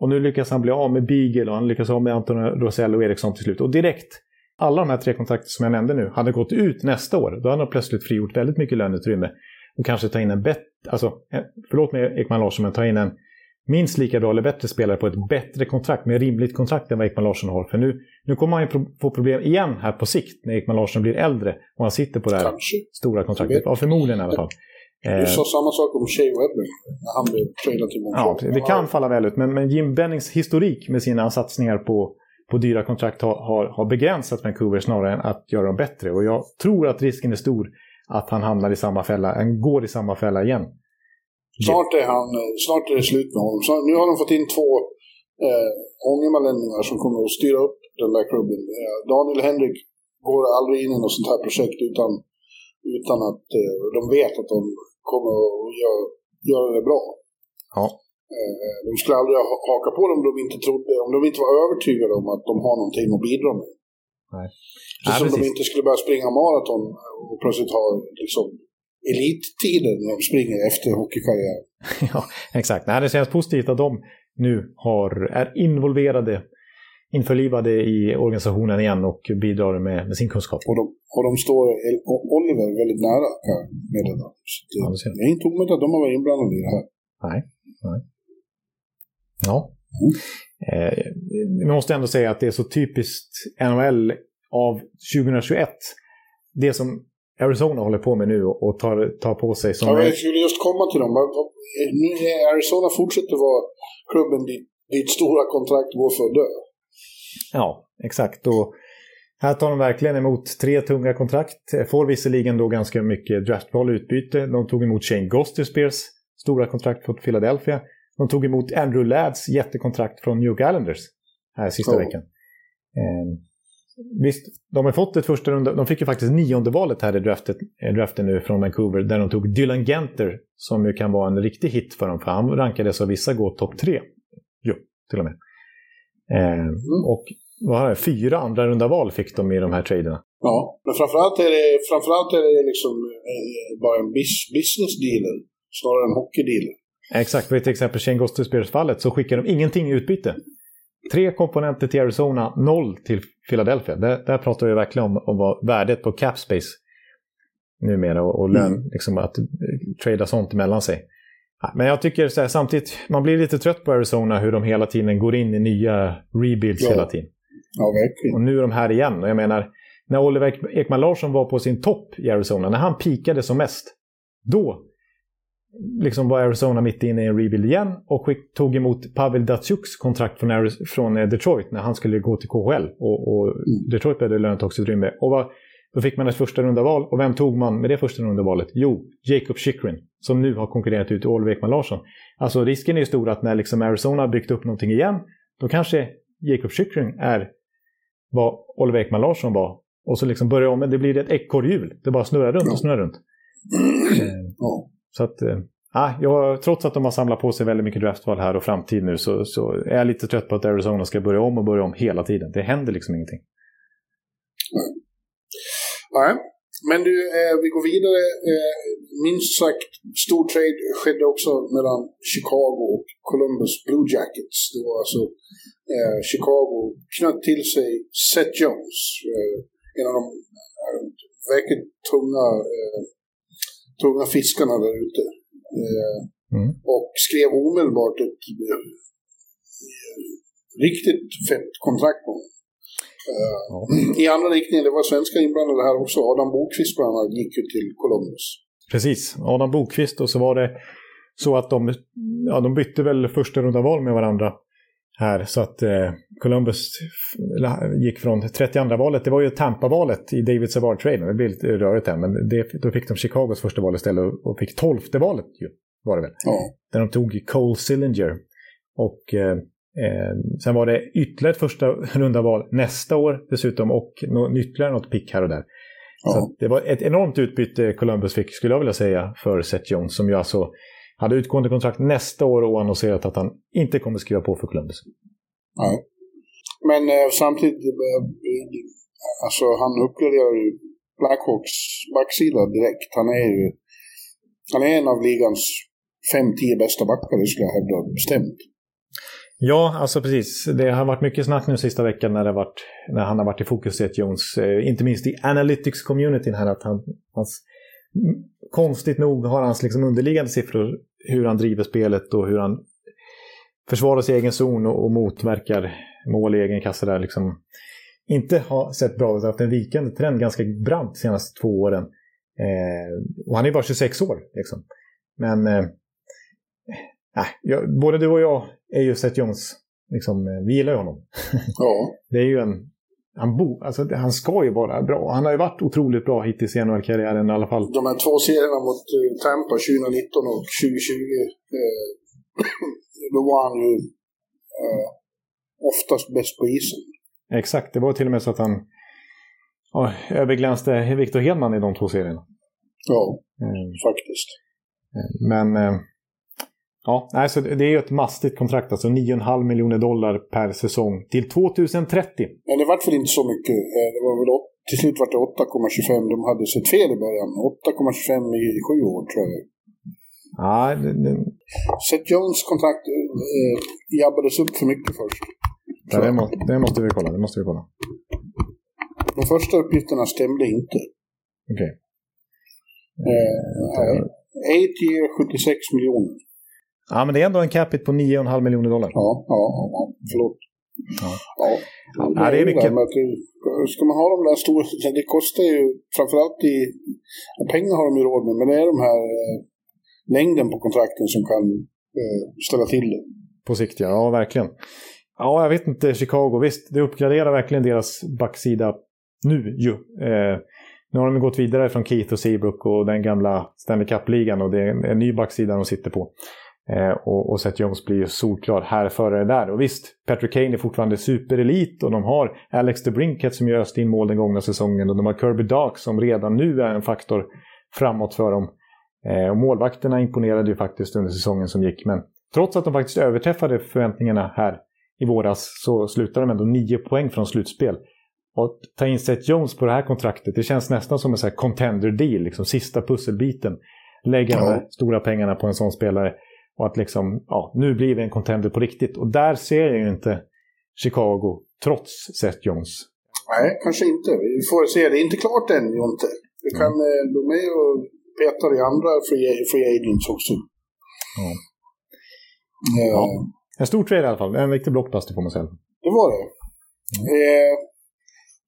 Och nu lyckas han bli av med Beagle och han lyckas av med Anton Rosell och Eriksson till slut. Och direkt, alla de här tre kontrakten som jag nämnde nu, hade gått ut nästa år. Då hade han plötsligt frigjort väldigt mycket löneutrymme. Och kanske ta in en bättre, alltså, förlåt mig Ekman Larsson, men ta in en minst lika bra eller bättre spelare på ett bättre kontrakt, med rimligt kontrakt än vad Ekman Larsson har. För nu, nu kommer han ju få problem igen här på sikt när Ekman Larsson blir äldre och han sitter på det här Kanske. stora kontraktet. Ja, förmodligen i alla fall. Du sa eh, samma sak om Shea Weber när han blev tradad till Montreal. Ja, det kan falla väl ut, men, men Jim Bennings historik med sina satsningar på, på dyra kontrakt har, har, har begränsat Vancouver snarare än att göra dem bättre. Och jag tror att risken är stor att han hamnar i samma fälla, han går i samma fälla igen. Snart är, han, snart är det slut med honom. Så nu har de fått in två eh, ångermanlänningar som kommer att styra upp den där klubben. Eh, Daniel Henrik går aldrig in i något sånt här projekt utan, utan att eh, de vet att de kommer att göra, göra det bra. Ja. Eh, de skulle aldrig haka på dem om de inte, trodde, om de inte var övertygade om att de har någonting att bidra med. Nej. Så Ja, som de precis. inte skulle börja springa maraton och plötsligt ha liksom, elittiden när de springer efter hockeykarriären. ja, exakt. Nej, det känns positivt att de nu har, är involverade, införlivade i organisationen igen och bidrar med, med sin kunskap. Och de, och de står El- Oliver väldigt nära jag meddela. Så det, ser jag. det är inte omöjligt att de har varit inblandade i det här. Nej. Nej. Ja. Eh, vi måste ändå säga att det är så typiskt NHL av 2021. Det som Arizona håller på med nu och tar, tar på sig som... Ja, jag skulle just komma till dem. Nu är Arizona fortsätter vara klubben dit, dit stora kontrakt går för att dö. Ja, exakt. Och här tar de verkligen emot tre tunga kontrakt. Får visserligen då ganska mycket draftval utbyte. De tog emot Shane Gostisbeers stora kontrakt från Philadelphia. De tog emot Andrew Ladds jättekontrakt från New York Islanders här sista Ja. veckan. Eh, visst, de har fått ett första runda. De fick ju faktiskt nionde valet här i draftet, eh, draften nu från Vancouver där de tog Dylan Genter som ju kan vara en riktig hit för dem för han rankades av vissa gå topp tre. Jo, till och med. Eh, Och vad har jag, fyra andra runda val fick de i de här traderna. Ja, men framförallt är det, framförallt är det liksom eh, bara en bis, business dealer snarare än hockey dealer. Exakt, för till exempel Shane Gostisbeers-fallet så skickar de ingenting i utbyte. Tre komponenter till Arizona, noll till Philadelphia. Där, där pratar vi verkligen om, om vad värdet på cap space numera och, och lön, Mm. liksom att eh, trada sånt mellan sig. Men jag tycker så här, samtidigt, man blir lite trött på Arizona hur de hela tiden går in i nya rebuilds Ja. hela tiden. Ja, verkligen. Och nu är de här igen. Och jag menar, när Oliver Ek- Ekman Larsson var på sin topp i Arizona, när han pikade som mest, då liksom var Arizona mitt inne i en rebuild igen och tog emot Pavel Datsyuks kontrakt från, från eh, Detroit när han skulle gå till KHL. Och, och Detroit behövde lönetaksutrymme. Och vad, då fick man ett första runda val. Och vem tog man med det första runda valet? Jo, Jacob Chikrin, som nu har konkurrerat ut Oliver Ekman Larsson. Alltså risken är ju stor att när liksom Arizona byggt upp någonting igen, då kanske Jacob Chikrin är vad Oliver Ekman Larsson var. Och så liksom börjar om, men det blir ett ekorrhjul. Det bara snurrar runt och snurrar runt. Ja så att, eh, ah, jag, trots att de har samlat på sig väldigt mycket draftval här och framtid nu så, så är jag lite trött på att Arizona ska börja om och börja om hela tiden. Det händer liksom ingenting. Nej. Men du, eh, vi går vidare. Eh, minst sagt, stor trade skedde också mellan Chicago och Columbus Blue Jackets. Det var alltså eh, Chicago knöt till sig Seth Jones. Eh, en av de eh, verkligt tunga, eh, tunga fiskarna där ute. Eh, Mm. Och skrev omedelbart ett eh, riktigt fett kontrakt på honom. Eh, Ja. I andra riktningen, det var svenska inblandade här också. Adam Bokvist bland annat gick ju till Columbus. Precis, Adam Bokvist och så var det så att de, ja, de bytte väl första runda val med varandra här. Så att eh, Columbus gick från 32 valet, det var ju Tampa-valet i David Savard-traden. Det blev lite rörigt här, men det, då fick de Chicagos första val istället och- fick 12 valet ju, var det väl. Ja. Där de tog Cole Sillinger. Och eh, eh, sen var det ytterligare ett första runda val nästa år dessutom och ytterligare något pick här och där. Så Ja. att det var ett enormt utbyte Columbus fick, skulle jag vilja säga, för Seth Jones som ju alltså hade utgående kontrakt nästa år och annonserat att han inte kommer skriva på för Columbus. Nej. Men eh, samtidigt, eh, alltså han uppgraderar ju Blackhawks backsida direkt. Han är ju han är en av ligans 5-10 bästa backar, det skulle jag hävda bestämt. Ja, alltså precis. Det har varit mycket snack nu sista veckan när, det varit, när han har varit i fokus, Seth Jones. Eh, inte minst i analytics-communityn här. Att han, hans, konstigt nog har hans liksom underliggande siffror, hur han driver spelet och hur han försvarar sig i egen zon och, och motverkar mål i egen kasse där. Liksom, inte har sett bra ut. Haft en vikande trend ganska brant de senaste två åren. Eh, och han är bara 26 år. Liksom. Men eh, äh, jag, både du och jag är ju Seth Jones. Liksom, eh, vi gillar ju honom. Ja, Det är ju en... han, bo, alltså, han ska ju vara bra. Han har ju varit otroligt bra hittills i NHL-karriären i alla fall. De här två serierna mot uh, Tampa 2019 och 2020, uh, då var han ju uh, oftast bäst på isen. Exakt, det var till och med så att han oh, överglänste Victor Hedman i de två serierna. Ja, mm. faktiskt. Men Ja, alltså det är ju ett mastigt kontrakt, alltså 9,5 miljoner dollar per säsong till 2030. Men det vart väl inte så mycket. Eh, det var väl, till slut var det 8,25. De hade sett fel i början. 8,25 i sju år tror jag. Ja, det, det... Seth Jones kontrakt äh, jabbades upp för mycket först. Ja, det, må, det, måste vi kolla. Det måste vi kolla. De första uppgifterna stämde inte. Okej. Okay. Eh, 8 year 76 miljoner. Ja, men det är ändå en capita på 9,5 miljoner dollar. Ja, ja, ja förlåt. Ja. Ja, ja, det är mycket. Där, ska man ha de där stora, det kostar ju framförallt i, pengar har de ju råd med, men det är de här eh, längden på kontrakten som kan eh, ställa till det. På sikt ja, ja verkligen. Ja, jag vet inte, Chicago, visst, det uppgraderar verkligen deras backsida nu ju. Eh, nu har de gått vidare från Keith och Seabrook och den gamla Stanley Cup-ligan och det är en ny backsida de sitter på. Eh, och, och Seth Jones blir ju solklar här före det där. Och visst, Patrick Kane är fortfarande superelit och de har Alex DeBrinket som gör in mål den gångna säsongen och de har Kirby Dark som redan nu är en faktor framåt för dem. Eh, och målvakterna imponerade ju faktiskt under säsongen som gick. Men trots att de faktiskt överträffade förväntningarna här i våras så slutar de ändå nio poäng från slutspel. Och ta in Seth Jones på det här kontraktet, det känns nästan som en här contender deal, liksom sista pusselbiten. Lägga de stora pengarna på en sån spelare. Och att liksom, ja, nu blir vi en contender på riktigt. Och där ser jag ju inte Chicago, trots Seth Jones. Nej, kanske inte. Vi får se. Det är inte klart än, Jonte. Det kan, mm. de är ju petar i andra free, free agents också. Ja. Eh, ja. En stor trade i alla fall. En riktig blockbuster får man säga. Det var det. Mm. Eh,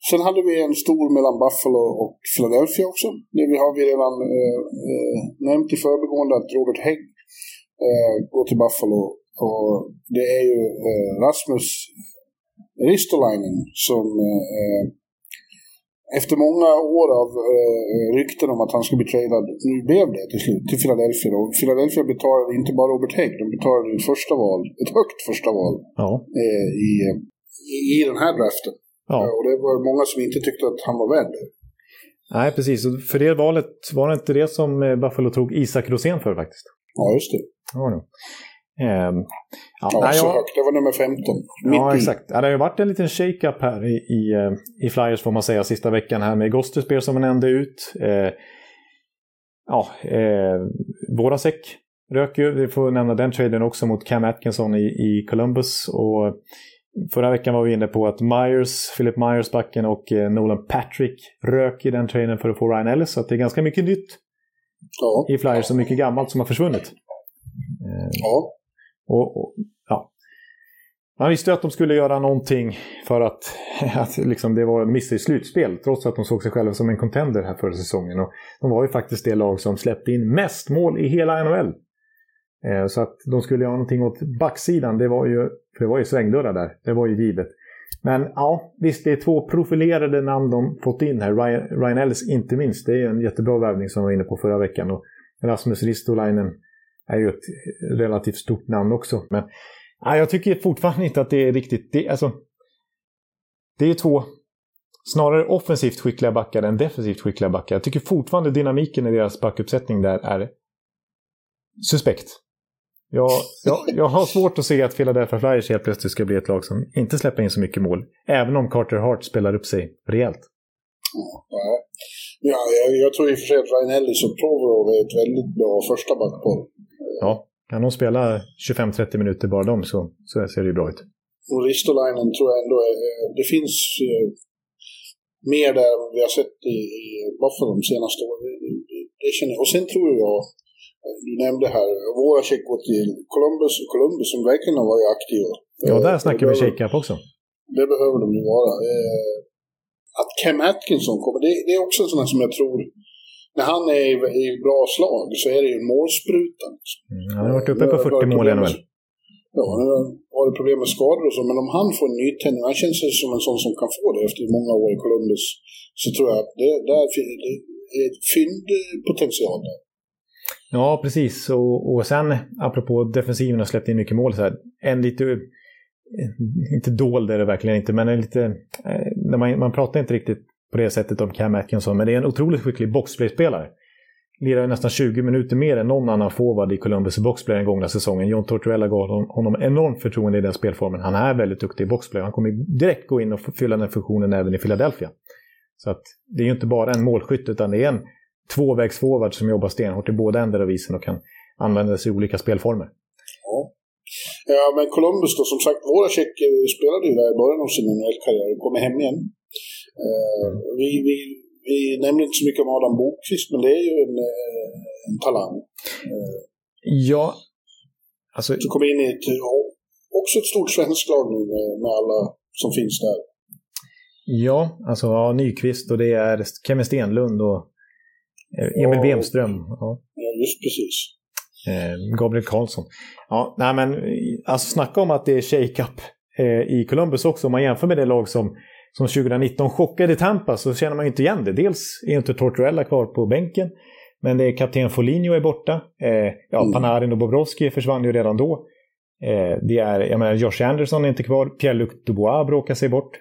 sen hade vi en stor mellan Buffalo och Philadelphia också. Det har vi redan eh, eh nämnt i förbigående att Robert Hägg eh, gå till Buffalo. Och det är ju Rasmus Ristolainen som efter många år av eh, rykten om att han skulle bli tradad, nu blev det till slut, till Philadelphia. Och Philadelphia betalade inte bara Robert Hägg, de betalade ett första val, ett högt första val ja. eh, i, i, den här draften. Ja. och det var många som inte tyckte att han var värd det. Nej, precis. Och för det valet var det inte det som eh, Buffalo tog Isak Rosén för faktiskt. Ja, just det. Ja. Um, ja, ja, så jag, högt. Det var nummer 15. ja, exakt. Ja, det har ju varit en liten shake-up här i, i, eh, i, Flyers får man säga sista veckan här med Gostisbeer som man nämnde ut. Eh, ja, eh, Vorasek rök ju. Vi får nämna den traden också mot Cam Atkinson i, i Columbus. Och förra veckan var vi inne på att Myers, Philip Myers backen och eh, Nolan Patrick rök i den traden för att få Ryan Ellis. Så det är ganska mycket nytt ja. i Flyers och mycket gammalt som har försvunnit. Ja. Och, och, ja. Man visste att de skulle göra någonting för att, att liksom det var en miss i slutspel. Trots att de såg sig själva som en contender här förra säsongen. Och de var ju faktiskt det lag som släppte in mest mål i hela NHL. Eh, så att de skulle göra någonting åt backsidan, det var ju, för det var ju svängdörrar där. Det var ju givet. Men ja, visst det är två profilerade namn de fått in här. Ryan, Ryan Ellis inte minst. Det är en jättebra värvning som vi var inne på förra veckan. Och Rasmus Ristolainen är ju ett relativt stort namn också. Men nej, jag tycker fortfarande inte att det är riktigt... Det, alltså, det är två snarare offensivt skickliga backar än defensivt skickliga backar. Jag tycker fortfarande dynamiken i deras backuppsättning där är suspekt. Jag, jag, jag har svårt att se att Philadelphia Flyers helt plötsligt ska bli ett lag som inte släpper in så mycket mål. Även om Carter Hart spelar upp sig rejält. Ja, jag, jag tror i och för sig att Ryan Ellis och Provorov är ett väldigt bra första backpar. Ja, kan de spela 25-30 minuter bara de så, så ser det ju bra ut. Och Ristolainen tror jag ändå är, det finns eh, mer där än vi har sett i, i Buffalo de senaste åren. Det, det, känner jag. Och sen tror jag, du nämnde här, våra gått till Columbus, Columbus som verkligen har varit aktiva. Ja, där eh, snackar vi shake-up också. Det behöver de ju vara. Eh, att Cam Atkinson kommer, det, det är också en sån här som jag tror när han är i, i bra slag så är det ju en målspruta. Mm, han har varit uppe på 40 mål i NHL. Ja, han har problem med skador och så, men om han får en nytändning, han känns som en sån som kan få det efter många år i Columbus, så tror jag att det, där det är ett fyndpotential där. Ja, precis. Och, och sen, apropå defensiven har släppt in mycket mål, så här, en lite inte dold är det verkligen inte, men en lite, eh, man, man pratar inte riktigt på det sättet om Cam Atkinson, men det är en otroligt skicklig boxplay-spelare. Lirar nästan 20 minuter mer än någon annan forward i Columbus i boxplay den gångna säsongen. John Tortorella gav honom enormt förtroende i den spelformen. Han är väldigt duktig i boxplay. Han kommer direkt gå in och fylla den funktionen även i Philadelphia. Så att det är ju inte bara en målskytt, utan det är en tvåvägsforward som jobbar stenhårt i båda ändar av isen och kan användas i olika spelformer. Ja. Ja, men Columbus då, som sagt, våra tjecker spelade ju där i början av sin NHL-karriär och kommer hem igen. Uh, vi, vi, vi nämnde inte så mycket om Adam Bokvist, men det är ju en, eh, en talang. Uh, ja, alltså... Som kommer in i ett, också ett stort svenskt lag nu med, med alla som finns där. Ja, alltså ja, Nyqvist och det är Kevin Stenlund och Emil ja, Wemström. Ja. ja, just precis. Gabriel Karlsson. Ja, nej men alltså snacka om att det är shake-up i Columbus också. Om man jämför med det lag som, som 2019 chockade Tampa så känner man ju inte igen det. Dels är inte Tortorella kvar på bänken. Men det är kapten Foligno är borta. Eh, ja, mm. Panarin och Bobrovski försvann ju redan då. Eh, det är, jag menar, Josh Anderson är inte kvar. Pierre-Luc Dubois bråkar sig bort.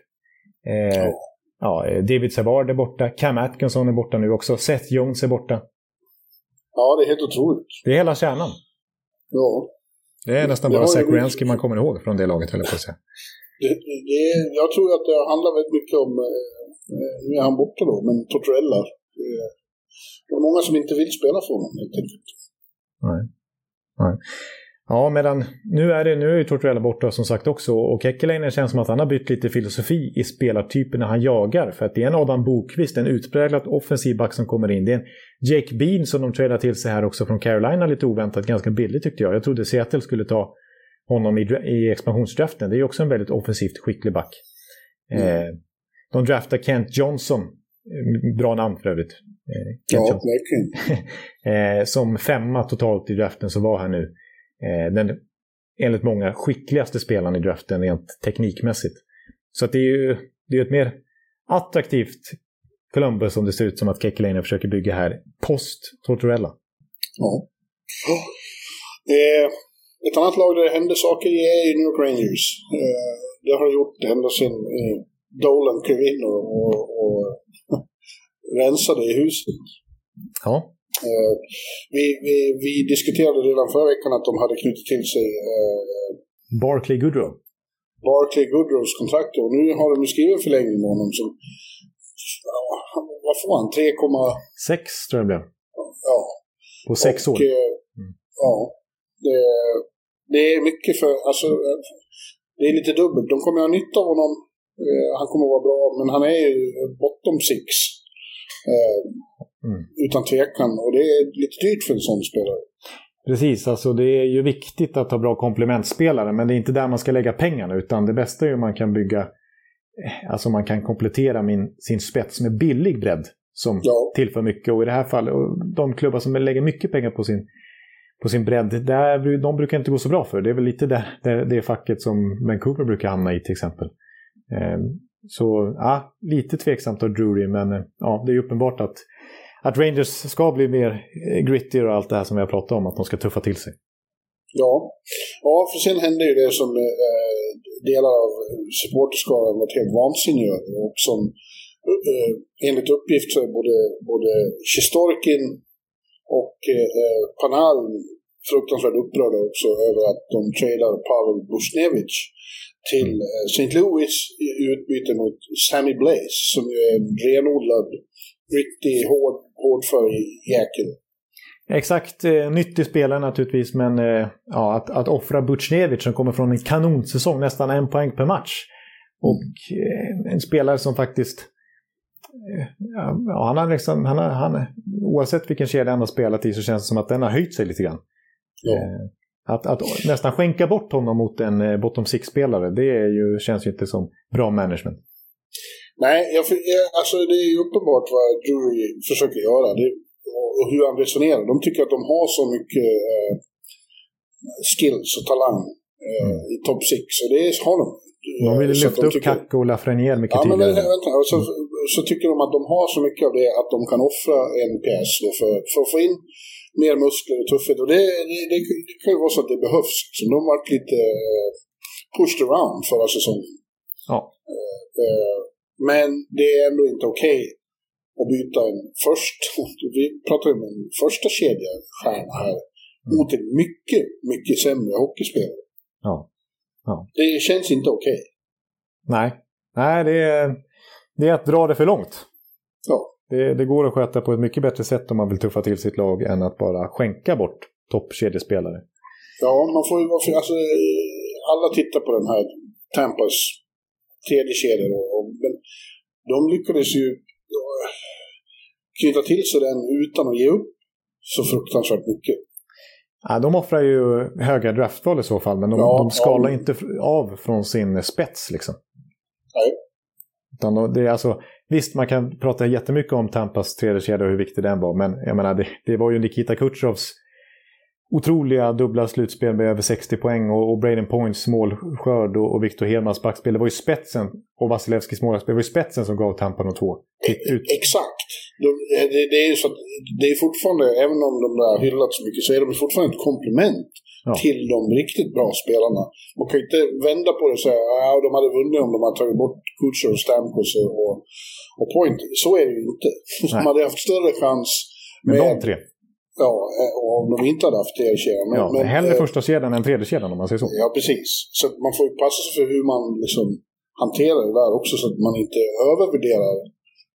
Eh, oh. ja, David Savard är borta. Cam Atkinson är borta nu också. Seth Jones är borta. Ja, det är helt otroligt. Det är hela kärnan. Ja. Det är nästan bara Zach Wierenski man kommer ihåg från det laget, höll jag på att säga. Det, det, jag tror att det handlar väldigt mycket om, eh, eh, nu är han borta då, men Tortorella. Det är många som inte vill spela för honom helt enkelt. Nej. Nej. Ja, medan nu är, det, nu är ju Tortorella borta som sagt också och Kekkeläinen känns som att han har bytt lite filosofi i spelartyperna han jagar. För att det är en Adam Bokvist, en utpräglat offensiv back som kommer in. Det är en Jake Bean som de tradar till sig här också från Carolina lite oväntat, ganska billigt tyckte jag. Jag trodde Seattle skulle ta honom i, i expansionsdraften. Det är också en väldigt offensivt skicklig back. Mm. Eh, de draftar Kent Johnson, bra namn för övrigt. Eh, ja, verkligen. eh, som femma totalt i draften så var han nu eh, den enligt många skickligaste spelaren i draften rent teknikmässigt. Så att det är ju det är ett mer attraktivt Columbus som det ser ut som att Kekkelainen försöker bygga här post Tortorella. Ja. Eh, ett annat lag där det händer saker i är New York Rangers. Eh, det har gjort ända sedan eh, Dolan klev in och, och, och rensade i huset. Ja. Eh, vi, vi, vi, diskuterade redan förra veckan att de hade knutit till sig eh, Barclay Goodrow. Barclay Goodrows kontrakt och nu har de skrivit en förlängning med honom som ja, vad får han? 3,6 tror jag det blev. Ja. På sex och, år. Mm. Ja. Det, det, är mycket för, alltså det är lite dubbelt. De kommer ha nytta av honom. Han kommer att vara bra, men han är ju bottom six. Mm. Utan tvekan. Och det är lite dyrt för en sån spelare. Precis, alltså det är ju viktigt att ha bra komplementspelare. Men det är inte där man ska lägga pengarna. Utan det bästa är ju man kan bygga... Eh, alltså man kan komplettera min, sin spets med billig bredd. Som ja. tillför mycket. Och i det här fallet, de klubbar som lägger mycket pengar på sin, på sin bredd, där, de brukar inte gå så bra för. Det är väl lite där, där det facket som Vancouver brukar hamna i till exempel. Ehm, så ja, lite tveksamt av Drury, men eh, ja, det är uppenbart att att Rangers ska bli mer eh, gritty och allt det här som vi har pratat om, att de ska tuffa till sig. Ja, ja för sen hände ju det som eh, delar av supporterskaran varit helt vansinniga och som eh, eh, enligt uppgift så är både, både Sjistorkin och eh, Panarin fruktansvärt upprörda också över att de tradar Pavel Bushnevich till eh, St. Louis i utbyte mot Sammy Blaze som ju är en renodlad riktig hård, hård för jäkel. Exakt, eh, nyttig spelare naturligtvis, men eh, ja, att, att offra Butjnevic som kommer från en kanonsäsong, nästan en poäng per match. Och eh, en spelare som faktiskt... Eh, ja, han har liksom, han har, han, oavsett vilken kedja han har spelat i så känns det som att den har höjt sig lite grann. Ja. Eh, att, att, nästan skänka bort honom mot en eh, bottom six-spelare, det är ju, känns ju inte som bra management. Nej, jag, alltså det är ju uppenbart vad Drury försöker göra det, och hur han resonerar. De tycker att de har så mycket eh, skills och talang eh, mm. i topp 6. Och det har de. De vill lyfta upp tycker... Kacko och Lafreniere mycket ja, tidigare. Men, vänta, så, så tycker de att de har så mycket av det att de kan offra en pjäs för, för att få in mer muskler och tuffhet. Och det, det, det, det kan ju vara så att det behövs. Så de har varit lite uh, pushed around förra säsongen. Ja. Uh, uh, men det är ändå inte okej okay att byta en först, vi pratar ju om en första kedja stjärna här, mm. mot en mycket, mycket sämre hockeyspelare. Ja. ja. Det känns inte okej. Okay. Nej, Nej det, är, det är att dra det för långt. Ja. Det, det, går att sköta på ett mycket bättre sätt om man vill tuffa till sitt lag än att bara skänka bort toppkedjespelare. Ja, man får ju vara alltså, alla tittar på den här Tampas tredje kedjan och, och, men de lyckades ju knyta till sig den utan att ge upp så fruktansvärt mycket. Ja, de offrar ju höga draftval i så fall, men de, ja, de skalar ja. inte av från sin spets. Liksom. Nej. Utan det är alltså, visst, man kan prata jättemycket om Tampas tredje kedja och hur viktig den var, men jag menar, det, det var ju Nikita Kutjovs otroliga dubbla slutspel med över 60 poäng och, och Braden Points målskörd och, och Victor Hedmans backspel. Det var ju spetsen och Vasilevskis målspel. Det var ju spetsen som gav Tampa de två. Ut. Exakt. De, det, det, är ju så att det är fortfarande, även om de har hyllats så mycket, så är de fortfarande ett komplement ja. till de riktigt bra spelarna. Man kan ju inte vända på det och säga att ah, de hade vunnit om de hade tagit bort Kutcher och Stamkos och, och Point. Så är det ju inte. De hade haft större chans med, med de tre. Ja, eh, och om de inte hade haft tredje kedjan. Men, ja, men, hellre eh, första kedjan än tredje kedjan om man säger så. Ja, precis. Så man får ju passa sig för hur man liksom hanterar det där också så att man inte övervärderar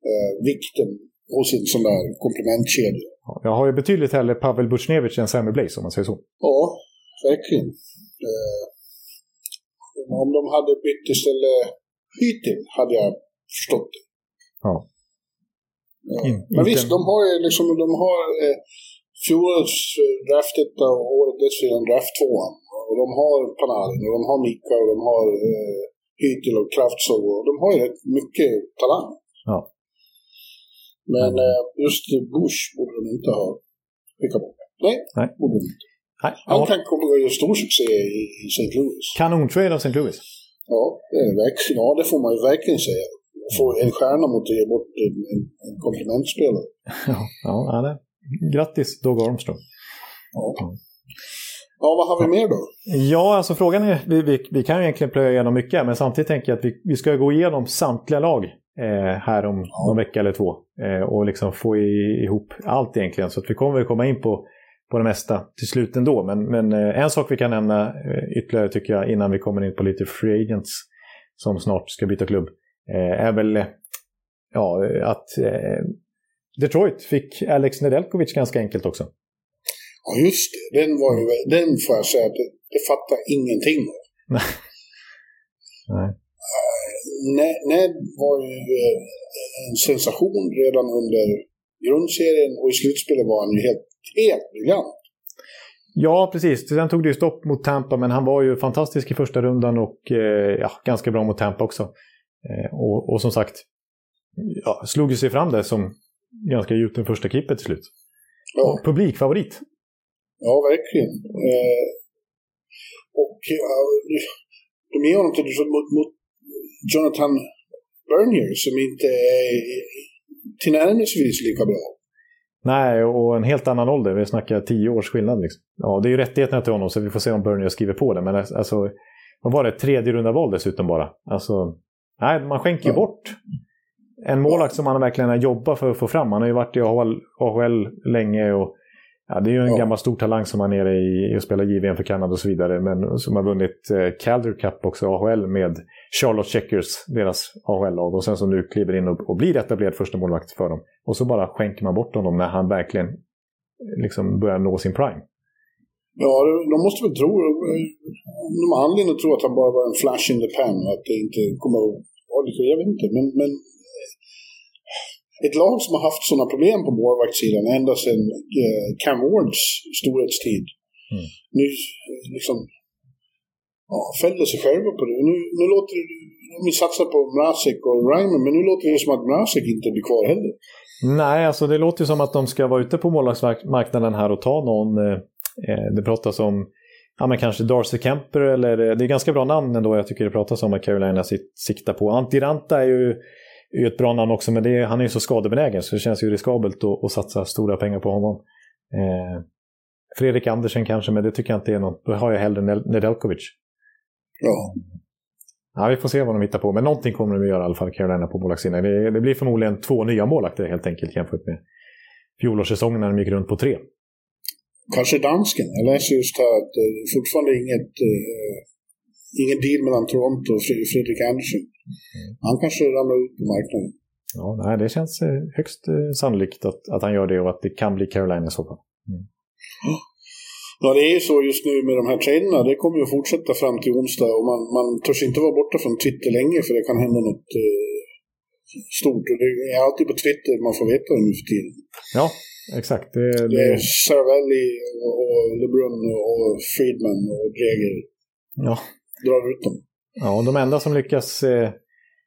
eh, vikten hos en sån där komplementkedja. Ja, jag har ju betydligt hellre Pavel Buchnevich än Sammy Blaze om man säger så. Ja, verkligen. Eh, om de hade bytt istället Hytin hade jag förstått det. Ja. ja. In, Men visst, de har ju liksom, de har eh, fjolårets eh, draftetta och året dessförinnan draft tvåan. Och de har Panarin och de har Mika och de har eh, Hytil och Kraftsov och de har ju rätt mycket talang. Ja. Men mm. eh, just Bush borde de inte ha skickat bort. Nej, Nej. borde de inte. Nej, Han kan komma att göra stor succé i, i St. Louis. Kanontrade av St. Louis. Ja, det är verkligen, ja, det får man ju verkligen säga. Få en stjärna mot att ge bort en, en, en komplementspelare. ja, ja, det Grattis Doug Armstrong. Ja. ja, vad har vi mer då? Ja, alltså frågan är, vi, vi, vi kan ju egentligen plöja igenom mycket, men samtidigt tänker jag att vi, vi ska gå igenom samtliga lag eh, här om ja. någon vecka eller två. Eh, och liksom få i, ihop allt egentligen, så att vi kommer komma in på, på det mesta till slut ändå. Men, men eh, en sak vi kan nämna eh, ytterligare tycker jag innan vi kommer in på lite free agents som snart ska byta klubb, eh, är väl ja, att Detroit fick Alex Nedeljkovic ganska enkelt också. Ja, just det. Den, var ju, den får jag säga att det, det fattar ingenting av. Nej. Ned var ju en sensation redan under grundserien och i slutspelet var han ju helt, helt briljant. Ja, precis. Sen tog det ju stopp mot Tampa, men han var ju fantastisk i första rundan och eh, ja, ganska bra mot Tampa också. Eh, och, och, som sagt, ja, slog ju sig fram där som ganska gjuten första kippet till slut. Ja. Publikfavorit. Ja, verkligen. Eh, och ja, de ger honom till mot, mot Jonathan Bernier som inte är tillnärmelsevis lika bra. Nej, och en helt annan ålder. Vi snackar tio års skillnad. Liksom. Ja, det är ju rättigheterna till honom, så vi får se om Bernier skriver på det. Men alltså, vad var det? Tredje runda val dessutom bara. Alltså, nej, man skänker ju ja. bort en målvakt som han verkligen har jobbat för att få fram. Han har ju varit i AHL, AHL länge och ja, det är ju en ja. gammal stor talang som är nere i, och spelar JVM för Kanada och så vidare. Men som har vunnit eh, Calder Cup också, AHL, med Charlotte Checkers, deras AHL-lag. Och sen som nu kliver in och, och blir etablerad första målvakt för dem. Och så bara skänker man bort honom när han verkligen liksom börjar nå sin prime. Ja, de måste väl tro, de har anledning att tro att han bara var en flash in the pan, att det inte kommer att, jag vet inte, men, men ett lag som har haft sådana problem på målvaktssidan ända sedan eh, Cam Wards storhetstid. Mm. Nu liksom ja, fäller sig själva på det. Nu, nu låter det, vi satsar på Mrazek och Ryman, men nu låter det som att Mrazek inte blir kvar heller. Nej, alltså det låter ju som att de ska vara ute på målvaktsmarknaden här och ta någon. Eh, eh det pratas om ja, men kanske Darcy Kemper eller det är ganska bra namn ändå jag tycker det pratas om att Carolina siktar på. Antiranta är ju, är ett bra namn också men det, han är ju så skadebenägen så det känns ju riskabelt att, att satsa stora pengar på honom. Eh, Fredrik Andersen kanske, men det tycker jag inte är något. Då har jag hellre Nedeljkovic. Ja. Ja, vi får se vad de hittar på, men någonting kommer de att göra i alla fall, Carolina, på målvaktssidan. Det, det blir förmodligen två nya målvakter helt enkelt jämfört med fjolårssäsongen när de gick runt på tre. Kanske dansken. Jag läser just här att det är fortfarande inget, uh, ingen deal mellan Toronto och Fredrik Andersen. Mm. Han kanske ramlar ut på marknaden. Ja, nej, det känns eh, högst eh, sannolikt att, att han gör det och att det kan bli Carolina i så fall. Mm. Ja, det är ju så just nu med de här traderna. Det kommer ju att fortsätta fram till onsdag och man, man törs inte vara borta från Twitter länge för det kan hända något eh, stort. Och det är alltid på Twitter man får veta det nu för tiden. Ja, exakt. Det, det... det är Saravelli och, och LeBrun och Friedman och Dreger. Ja. Drar ut dem. Ja, och de enda som lyckas... Eh,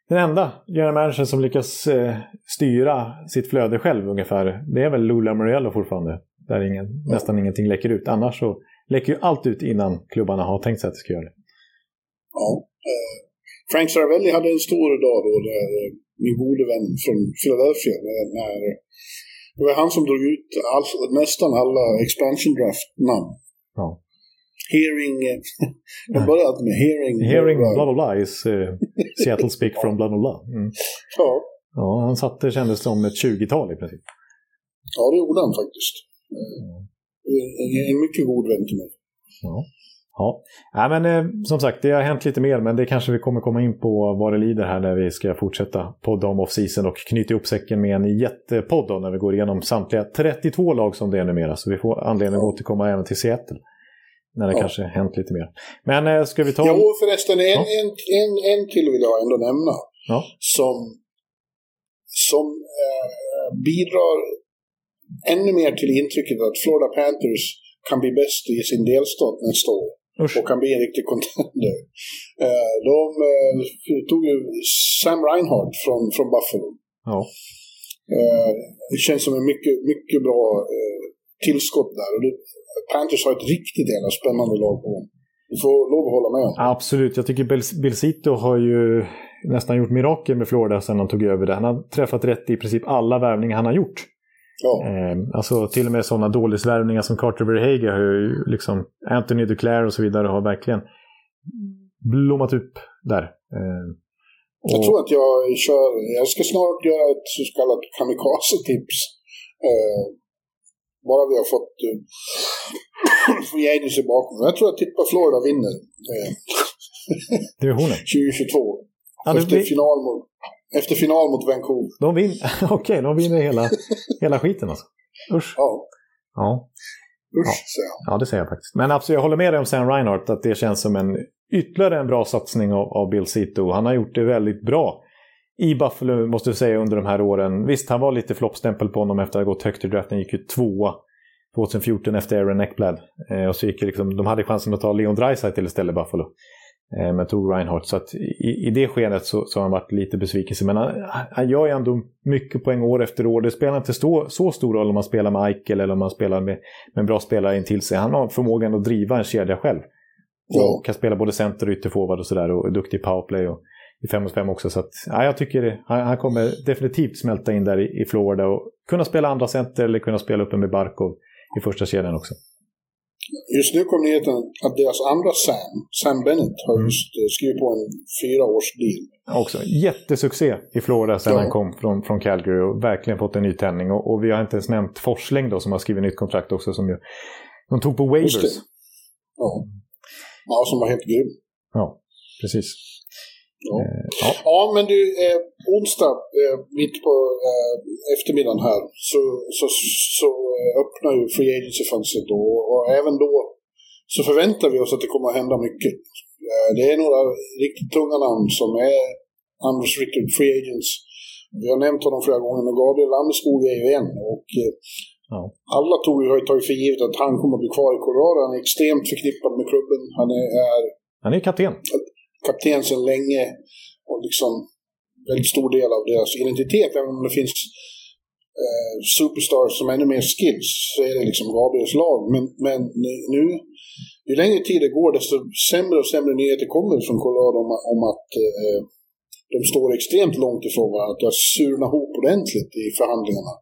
den enda general manager som lyckas eh, styra sitt flöde själv ungefär, det är väl Lula Muriello fortfarande. Där ingen, ja. nästan ingenting läcker ut. Annars så läcker ju allt ut innan klubbarna har tänkt sig att det ska göra det. Ja. Eh, Frank Saravelli hade en stor dag då, där eh, min gode vän från Philadelphia, när, det var han som drog ut all, nästan alla expansion draft-namn. Ja. Hearing, eh, jag började med hearing. Hearing blah blah blah is uh, Seattle speak from blah blah blah. Mm. Ja. Ja, han satte kändes som ett 20-tal i princip. Ja, det gjorde han faktiskt. Mm. En mycket god vän till mig. Ja. Ja, ja men eh, som sagt, det har hänt lite mer, men det kanske vi kommer komma in på vad det lider här när vi ska fortsätta podda om off-season och knyta ihop säcken med en jättepodd när vi går igenom samtliga 32 lag som det är numera. Så vi får anledning att återkomma även till Seattle. När det ja. kanske hänt lite mer. Men eh, ska vi ta... Jo, förresten, en, ja. en, en, en till vill jag ändå nämna. Ja. Som, som eh, bidrar ännu mer till intrycket att Florida Panthers kan bli bäst i sin delstat nästa år. Usch. Och kan bli en riktig contender. Uh, de uh, tog ju Sam Reinhardt från, från Buffalo. Ja. Uh, det känns som en mycket, mycket bra tillskott där. Och det, Panthers har ett riktigt jävla spännande lag på gång. Du får lov att hålla med om. Absolut, jag tycker Bill, Bill Zito har ju nästan gjort mirakel med Florida sedan han tog över det. Han har träffat rätt i princip alla värvningar han har gjort. Ja. Eh, alltså till och med sådana dålisvärvningar som Carter Verhage har ju liksom, Anthony Duclair och så vidare har verkligen blommat upp där. Eh, och... Jag tror att jag kör, jag ska snart göra ett så kallat kamikaze-tips. Eh, bara vi har fått eh, free agency bakom. Jag tror att tippa Florida vinner. Eh, Divisionen? 2022. Ja, Efter blir... final mot efter final mot Vancouver. De vinner, okej, okay, de vinner hela, hela skiten alltså. Usch. Ja. Ja. Usch, ja. säger jag. Ja, det säger jag faktiskt. Men absolut, jag håller med dig om Sam Reinhardt, att det känns som en ytterligare en bra satsning av, av Bill Zito. Han har gjort det väldigt bra i Buffalo, måste jag säga, under de här åren. Visst, han var lite floppstämpel på honom efter att ha gått högt i draften. gick ju tvåa 2014 efter Aaron Eckblad. Eh, och så gick liksom, de hade chansen att ta Leon Draisaitl istället, Buffalo. Eh, men tog Reinhardt. Så att i, i det skedet så, så har han varit lite besvikelse. Men han, han gör ju ändå mycket poäng år efter år. Det spelar inte stå, så stor roll om man spelar med Eichel eller om man spelar med, med en bra spelare in till sig. Han har förmågan att driva en kedja själv. Och kan spela både center och ytterforward och sådär. Och är duktig i powerplay och i 5 mot 5 också. Så att, ja, jag tycker han, han, kommer definitivt smälta in där i, i Florida och kunna spela andra center eller kunna spela uppe med Barkov i första kedjan också. Just nu kom nyheten att deras andra Sam, Sam Bennett, har mm. just mm. skrivit på en fyra års deal. Också jättesuccé i Florida sen ja. han kom från, från Calgary och verkligen fått en ny tändning. Och, och, vi har inte ens nämnt Forsling då som har skrivit nytt kontrakt också som ju, de tog på waivers. Ja. ja, som var helt grym. Ja, precis. Ja. Eh, ja. ja. men du, eh, onsdag eh, mitt på eh, eftermiddagen här så, så, så eh, öppnar ju Free Agency-fönstret då och även då så förväntar vi oss att det kommer att hända mycket. Eh, det är några riktigt tunga namn som är unrestricted free agents. Vi har nämnt honom flera gånger, men Gabriel Landeskog är ju en. Och, eh, ja. Alla tog, har ju tagit för givet att han kommer att bli kvar i Colorado. Han är extremt förknippad med klubben. Han är, är han är kapten kapten sedan länge och liksom väldigt stor del av deras identitet, även om det finns eh, superstars som har ännu mer skills, så är det liksom Gabriels lag. Men, men nu ju längre tid det går desto sämre och sämre nyheter kommer från Colorado om, om att eh, de står extremt långt ifrån varandra. Att det har surnat ihop ordentligt i förhandlingarna.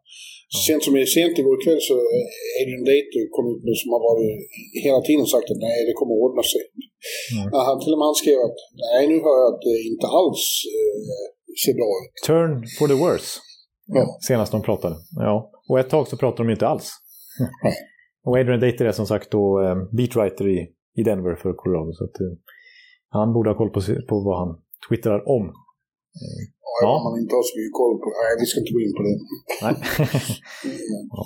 Sent som sent igår kväll så Adrian Dater kom ut med som har varit hela tiden sagt att nej, det kommer ordna sig. Mm. Han till och med han skrev att nej, nu hör jag att det inte alls eh, ser bra ut. Turn for the worse. Ja. Senast de pratade. Ja. Och ett tag så pratade de inte alls. Och Adrian Dater är som sagt då eh, beatwriter i, i Denver för Colorado. Så att, eh, han borde ha koll på, på vad han twittrar om. Eh, ja, ja. man inte har så mycket koll på. Nej, vi ska inte gå in på det. Nej. ja.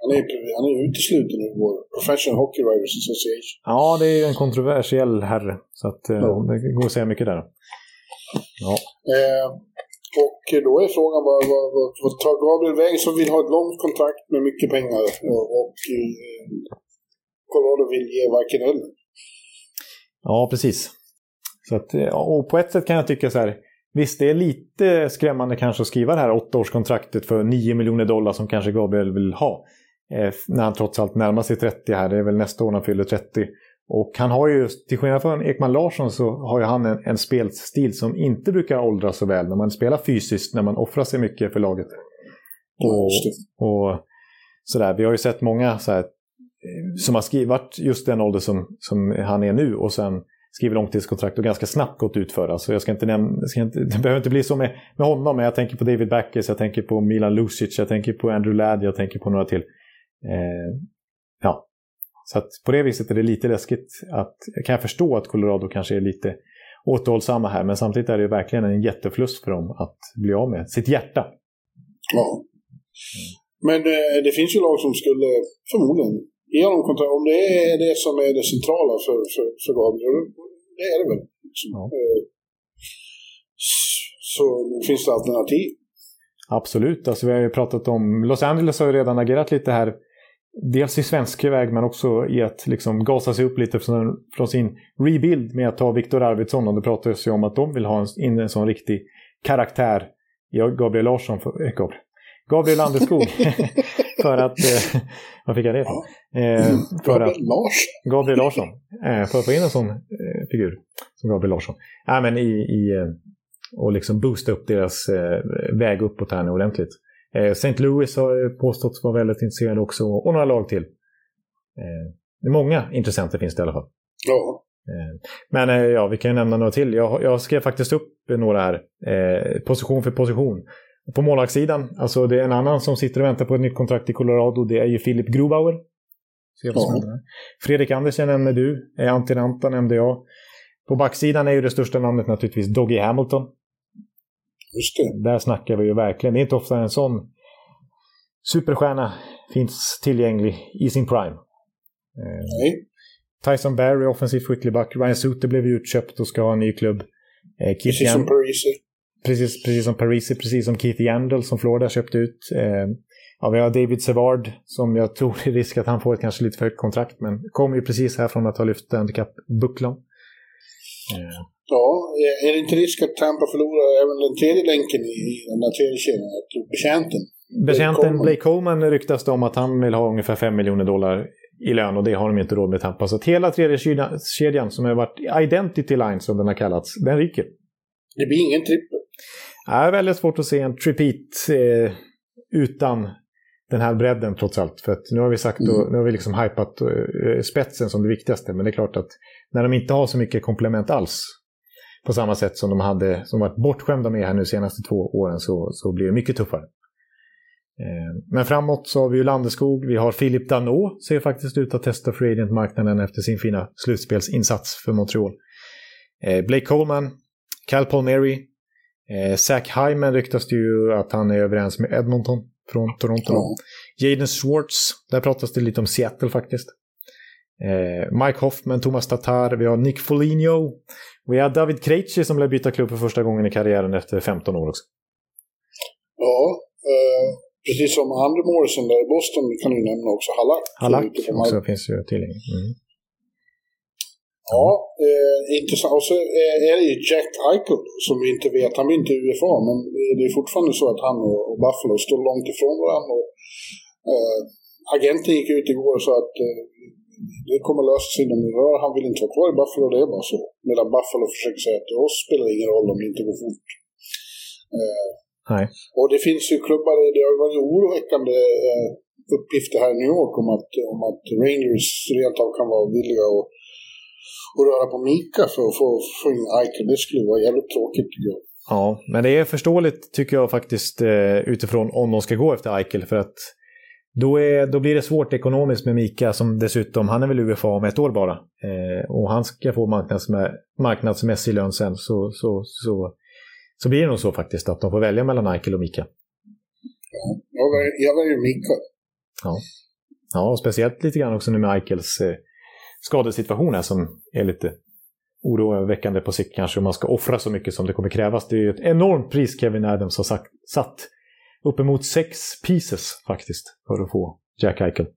Han är, han är utesluten ur vår Professional Hockey Writers Association. Ja, det är en kontroversiell herre. Så att, eh, ja. det går att säga mycket där. Ja. Eh, och då är frågan vad, vad, vad, vad tar Gabriel vägen som vill ha ett långt kontrakt med mycket pengar och, och eh, Colorado vill ge varken eller. Ja, precis. Så att, eh, och på ett sätt kan jag tycka så här, visst det är lite skrämmande kanske att skriva det här åttaårskontraktet för 9 miljoner dollar som kanske Gabriel vill ha. Eh, när han trots allt närmar sig 30 här, det är väl nästa år han fyller 30. Och han har ju, till skillnad från Ekman Larsson, så har ju han en, en spelstil som inte brukar åldras så väl. När man spelar fysiskt, när man offrar sig mycket för laget. Och, och sådär. Vi har ju sett många så här, eh, som har skrivit just den ålder som, som han är nu och sen skriver långtidskontrakt och ganska snabbt gått ut för. Alltså jag ska inte nämna, ska inte, det behöver inte bli så med, med honom, men jag tänker på David Backes, jag tänker på Milan Lucic, jag tänker på Andrew Ladd, jag tänker på några till. Eh, ja, så att på det viset är det lite läskigt. Att, kan jag förstå att Colorado kanske är lite återhållsamma här, men samtidigt är det verkligen en jätteförlust för dem att bli av med sitt hjärta. Ja. Men eh, det finns ju lag som skulle förmodligen ge honom kontrakt. Om det är det som är det centrala för, för, för Gabriel, det är det väl. Liksom. Ja. Eh, så finns det alternativ. Absolut, alltså vi har ju pratat om, Los Angeles har ju redan agerat lite här dels i svensk väg men också i att liksom gasa sig upp lite från, från sin rebuild med att ta Viktor Arvidsson. Och det pratades ju om att de vill ha en, in en sån riktig karaktär Gabriel Larsson. För, äh, Gabriel. Gabriel Landeskog. för att... Eh, vad fick jag det ifrån? Eh, för Gabriel Larsson? Gabriel Larsson. Eh, för att få in en sån eh, figur som Gabriel Larsson. Nej, men i... i eh, och liksom boosta upp deras eh, väg uppåt här nu ordentligt. Eh, St. Louis har påståtts vara väldigt intresserade också och några lag till. Många intressenter finns det i alla fall. Ja. Men ja, vi kan ju nämna några till. Jag, jag skrev faktiskt upp några här, eh, position för position. På målvaktssidan, alltså det är en annan som sitter och väntar på ett nytt kontrakt i Colorado, det är ju Philip Grubauer. Ja. Fredrik Andersen nämnde du, Antti Ranta nämnde jag. På backsidan är ju det största namnet naturligtvis Doggy Hamilton. Just det. Där snackar vi ju verkligen. Det är inte ofta en sån superstjärna finns tillgänglig i sin prime. Eh, Nej. Tyson Barry, offensiv skyttleback. Ryan Suter blev utköpt och ska ha en ny klubb. Eh, precis som Parisi. Precis, precis som Parisi, precis som Keith Yandel som Florida köpte ut. Eh, ja, vi har David Sevard som jag tror är risk att han får ett kanske lite för högt kontrakt, men kommer ju precis här från att ha lyft handikappbucklan. Eh. Ja, är det inte risk att Tampa förlorar även den tredje länken i den där tredje kedjan, betjänten? Betjänten Blake Coleman ryktas det om att han vill ha ungefär 5 miljoner dollar i lön och det har de inte råd med Tampa. Så att hela tredje kedjan som har varit Identity Line som den har kallats, den ryker. Det blir ingen trippel? Det är väldigt svårt att se en tripit eh, utan den här bredden trots allt. För nu har vi sagt mm. och, nu har vi liksom hypat uh, spetsen som det viktigaste. Men det är klart att när de inte har så mycket komplement alls på samma sätt som de hade, som varit bortskämda med här nu senaste två åren så, så blir det mycket tuffare. Eh, men framåt så har vi ju Landeskog, vi har Philip Danot, ser faktiskt ut att testa free agent-marknaden efter sin fina slutspelsinsats för Montreal. Eh, Blake Coleman, Cal Palmieri, eh, Zach Hyman ryktas det ju att han är överens med Edmonton från Toronto. Mm. Jaden Schwartz, där pratas det lite om Seattle faktiskt. Mike Hoffman, Thomas Tatar, vi har Nick Foligno, vi har David Krejci som lär byta klubb för första gången i karriären efter 15 år också. Ja, eh, precis som Andrew Morrison där i Boston kan du nämna också Halak. Halak också finns ju tillgänglig. Mm. Ja, eh, intressant. Och så är det ju Jack Eichel som vi inte vet, han blir inte UFA, men det är fortfarande så att han och, Buffalo står långt ifrån varandra. Och, eh, agenten gick ut igår och sa att eh, det kommer lösa sig inom några år. Han vill inte vara kvar i Buffalo, det är bara så. Medan Buffalo försöker säga att oss spelar ingen roll om det inte går fort. Eh, Nej. och det finns ju klubbar, det har varit oroväckande eh, uppgifter här i New York om att, om att Rangers rent av kan vara villiga att, att röra på Mika för att få, få in Eichel. Det skulle vara jävligt tråkigt tycker jag. Ja, men det är förståeligt tycker jag faktiskt eh, utifrån om de ska gå efter Eichel. För att då, är, då blir det svårt ekonomiskt med Mika som dessutom, han är väl UFA om ett år bara. Eh, och han ska få marknadsmä marknadsmässig lön sen. Så, så, så, så blir det nog så faktiskt att de får välja mellan Eichel och Mika. Ja, jag väljer, jag väljer Mika. Ja. ja, och speciellt lite grann också nu med Eichels eh, skadesituation här som är lite oroväckande på sikt kanske om man ska offra så mycket som det kommer krävas. Det är ju ett enormt pris Kevin Adams har sagt, satt. Uppemot sex pieces faktiskt för att få Jack Eichel. Eh,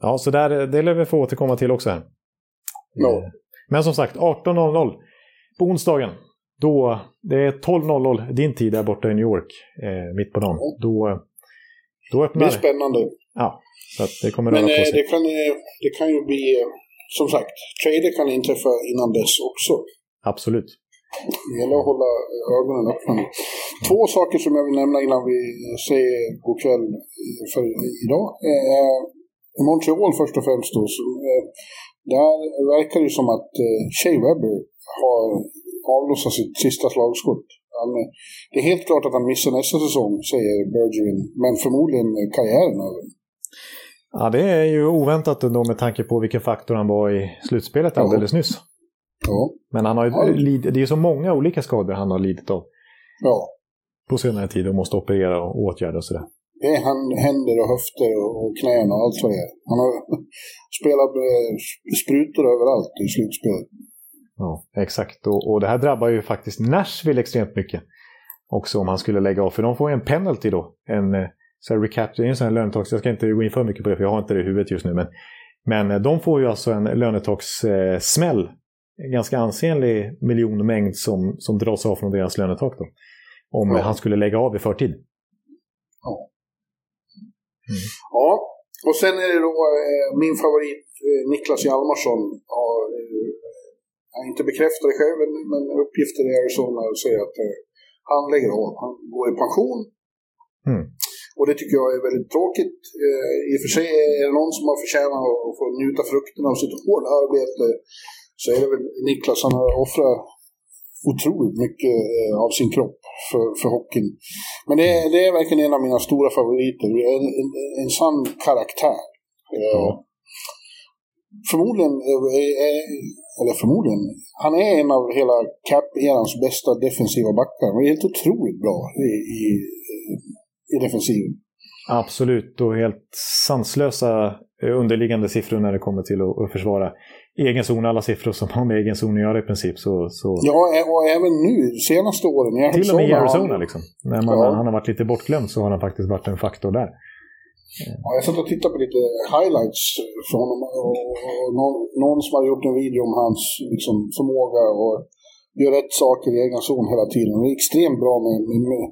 Ja, så där, det lär vi få återkomma till också här. Ja. Eh, Men som sagt, 18.00 på onsdagen. Då, det är 12.00 din tid där borta i New York, eh, mitt på dagen. Då, då Det öppnar är spännande. Ja, så det kommer Men röra på eh, sig. det kan, eh, det kan ju bli, eh, som sagt, trader kan inträffa innan dess också. Absolut. Det gäller att hålla ögonen öppna. Två saker som jag vill nämna innan vi säger god kväll för idag. Eh, Montreal först och främst då. Så, eh, där verkar det som att eh, Shea Webber har avlossat sitt sista slagskott. Han, det är helt klart att han missar nästa säsong, säger Bergeron. Men förmodligen är karriären över. Ja, det är ju oväntat ändå med tanke på vilken faktor han var i slutspelet Ja. alldeles nyss. Ja. Men han har ju Ja. det är så många olika skador han har lidit av ja. på senare tid och måste operera och åtgärda och sådär. Det är händer och höfter och, knän och allt vad det är. Han har spelat med sprutor överallt i slutspelet. Ja, exakt. Och, och det här drabbar ju faktiskt Nashville extremt mycket. Också om han skulle lägga av. För de får ju en penalty då. En så här recap, det är en sån här lönetags... Jag ska inte gå in för mycket på det för jag har inte det i huvudet just nu. Men, men eh, de får ju alltså en lönetagssmäll. Eh, smäll. en ganska ansenlig miljonmängd som, som dras av från deras lönetak då. Om Ja. han skulle lägga av i förtid. Ja, och sen är det då eh, min favorit eh, Niklas Hjalmarsson. Har, han inte bekräftat det själv, men, uppgifter i Arizona säger att han lägger av. Han går i pension. Mm. Och det tycker jag är väldigt tråkigt. Eh, I och för sig är det någon som har förtjänat att få njuta frukterna av sitt hårda arbete så är det väl Niklas. Han har offrat otroligt mycket eh, av sin kropp för, för hockeyn. Men det, är- det är verkligen en av mina stora favoriter. En, en, en sann karaktär. Eh. Förmodligen, eh, eh, eller förmodligen, han är en av hela Cap-erans bästa defensiva backar. Han är helt otroligt bra i, i, i defensiven. Absolut, och helt sanslösa eh, underliggande siffror när det kommer till att, försvara egen zon. Alla siffror som har med egen zon att göra i princip. Så, så... Ja, och även nu, senaste åren i Till och med i har Arizona han- liksom. När man, Ja. han har varit lite bortglömd så har han faktiskt varit en faktor där. Ja, jag satt och tittade på lite highlights från honom och, och någon, någon som hade gjort en video om hans liksom, förmåga och göra rätt saker i egen zon hela tiden. Han är extremt bra med, med, med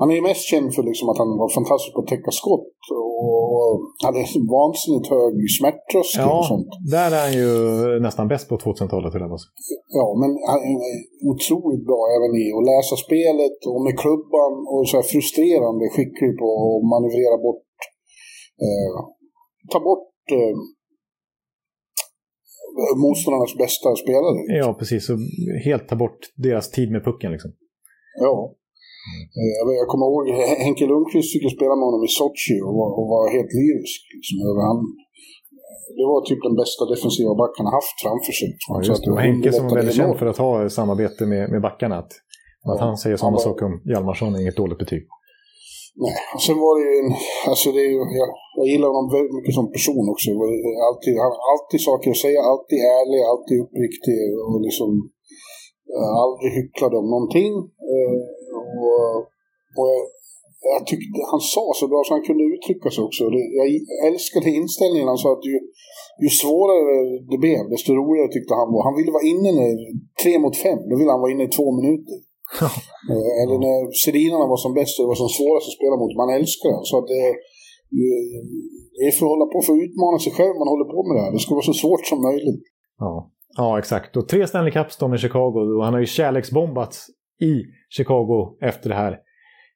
Han är ju mest känd för liksom, att han var fantastisk på att täcka skott och hade vansinnigt hög smärttröskel Ja, och sånt. där är han ju nästan bäst på 2000-talet. vill jag bara säga. Ja, men han är otroligt bra även i att läsa spelet och med klubban och så här frustrerande skicklig på att manövrera bort, eh, ta bort eh, motståndarnas bästa spelare. Ja, precis. Så helt ta bort deras tid med pucken liksom. Ja. Eh, Jag, kommer ihåg Henke Lundqvist fick spela med honom i Sochi och var, och var helt lyrisk. Liksom, över han, det var typ den bästa defensiva backen haft framför sig. Ja, just att det. Och Henke som var väldigt känd för att ha samarbete med, med backarna. Att, att Ja. han säger Han sådana var- saker om Hjalmarsson är inget dåligt betyg. Nej, och sen var det ju en, alltså det är ju, jag, jag gillar honom väldigt mycket som person också. Alltid, han har alltid saker att säga, alltid ärlig, alltid uppriktig och liksom eh, aldrig hycklade om någonting. Eh, och och jag, jag tyckte han sa så bra så han kunde uttrycka sig också. Jag älskade inställningen. Han sa att ju, ju svårare det blev, desto roligare tyckte han var. Han ville vara inne när, tre mot fem, då ville han vara inne i två minuter. Eh, Eller när Sedinarna var som bäst och det var som svårast att spela mot. Man älskar det. Så att det, det är för att hålla på för att utmana sig själv man håller på med det här. Det ska vara så svårt som möjligt. Ja, ja exakt. Och tre Stanley Cups då med Chicago och han har ju kärleksbombats i Chicago efter det här.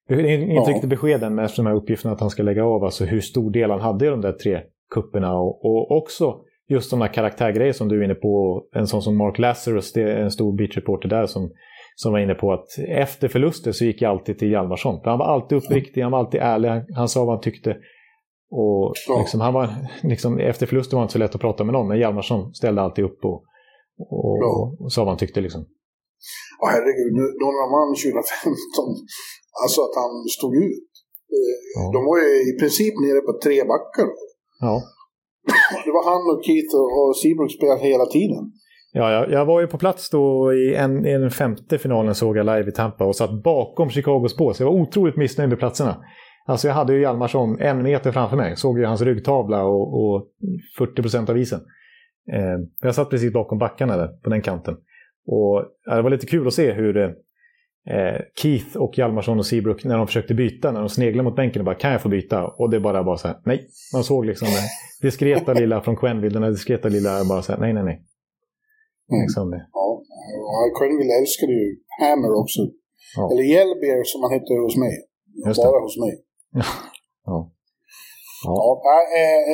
Det är inte ja. riktigt beskeden med de här uppgifterna att han ska lägga av, alltså hur stor del han hade i de där tre kupperna och, och också just de här karaktärgrejer som du är inne på. En sån som Mark Lazarus, det är en stor beach-reporter där som, som var inne på att efter förluster så gick jag alltid till Hjalmarsson. Han var alltid uppriktig, han var alltid ärlig, han sa vad han tyckte. Och liksom, han var, liksom, efter förluster var det inte så lätt att prata med någon, men Hjalmarsson ställde alltid upp och, och, och sa vad han tyckte. Liksom. Åh herregud, när man 2015, alltså att han stod ut. Ja. De var ju i princip nere på tre backar. Ja. Det var han och Keith och Seabrook spelade hela tiden. Ja, jag, jag, var ju på plats då i, en, i den femte finalen såg jag live i Tampa och satt bakom Chicagos bås. Jag var otroligt missnöjd med platserna. Alltså jag hade ju Hjalmarsson en meter framför mig. Såg ju hans ryggtavla och, och 40 procent av isen. Eh, jag satt precis bakom backarna där, på den kanten. Och ja, Det var lite kul att se hur eh, Keith och Hjalmarsson och Seabrook, när de försökte byta, när de sneglade mot bänken och bara “kan jag få byta?” och det bara var så här, nej. Man såg liksom den diskreta lilla från Quenville, den diskreta lilla bara så här, nej, nej, nej. Mm. Liksom det. Ja, Quenville älskade ju Hammer också. Ja. Eller Yellbeer som han hette hos mig. Bara hos mig. ja. ja. ja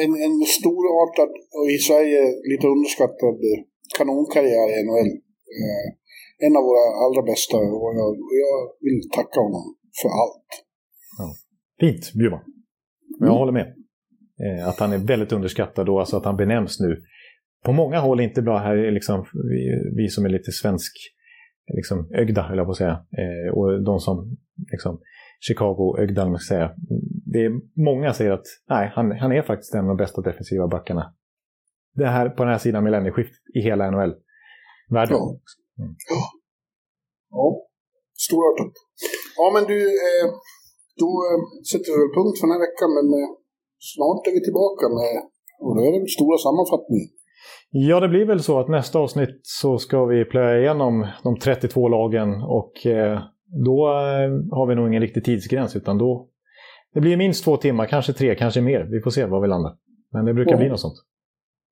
en, en storartad och i Sverige lite underskattad kanonkarriär i NHL. Eh, en av våra allra bästa och jag, jag vill tacka honom för allt. Ja. Fint, Bjurman. Jag mm. håller med. Eh, att han är väldigt underskattad och alltså att han benämns nu. På många håll inte bra här, liksom, vi, vi som är lite svensk liksom, ögda, höll jag på att säga. Eh, och de som liksom, Chicago-ögda, man ska säga. Det är, många säger att nej, han, han är faktiskt en av de bästa defensiva backarna. Det här på den här sidan millennieskiftet i hela NHL. Världen. Ja. Mm. Ja, storartat. Ja, men du, eh, då eh, sätter vi punkt för den här veckan, men eh, snart är vi tillbaka med, och då är det stora sammanfattningen. Ja, det blir väl så att nästa avsnitt så ska vi plöja igenom de 32 lagen och eh, då eh, har vi nog ingen riktig tidsgräns utan då det blir minst två timmar, kanske tre, kanske mer. Vi får se var vi landar. Men det brukar ja. bli något sånt.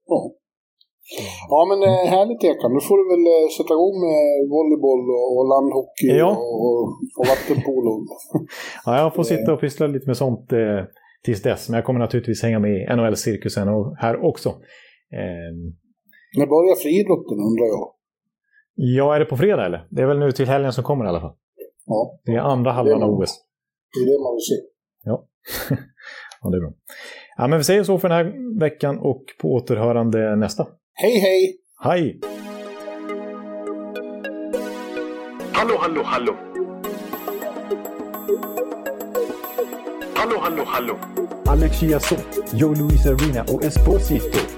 Ja. Ja men eh, härligt Ekan, nu får du väl sätta igång med volleyboll och, landhockey ja. och, och vattenpolo. ja, jag får sitta och pyssla lite med sånt eh, tills dess. Men jag kommer naturligtvis hänga med i NHL-cirkusen och här också. Eh, När börjar friidrotten undrar jag? Ja, är det på fredag eller? Det är väl nu till helgen som kommer i alla fall. Ja. Det är andra halvan av OS. Det är det man vill se. Ja. ja, det är bra. Ja, men vi säger så för den här veckan och på återhörande nästa. Hej, hej! Hej! Hallå, hallå, hallå! Hallå, hallå, hallå! Alex Chiazot, Joe Luis Arena och Esposito.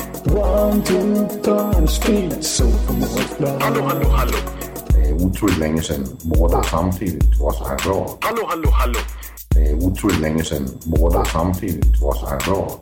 One, two, three, speed, so Hallå, hallå, hallå. Det är otroligt länge sedan båda samtidigt var så här bra. Hallå, hallå, hallå. Det är otroligt länge sedan båda samtidigt var så här bra.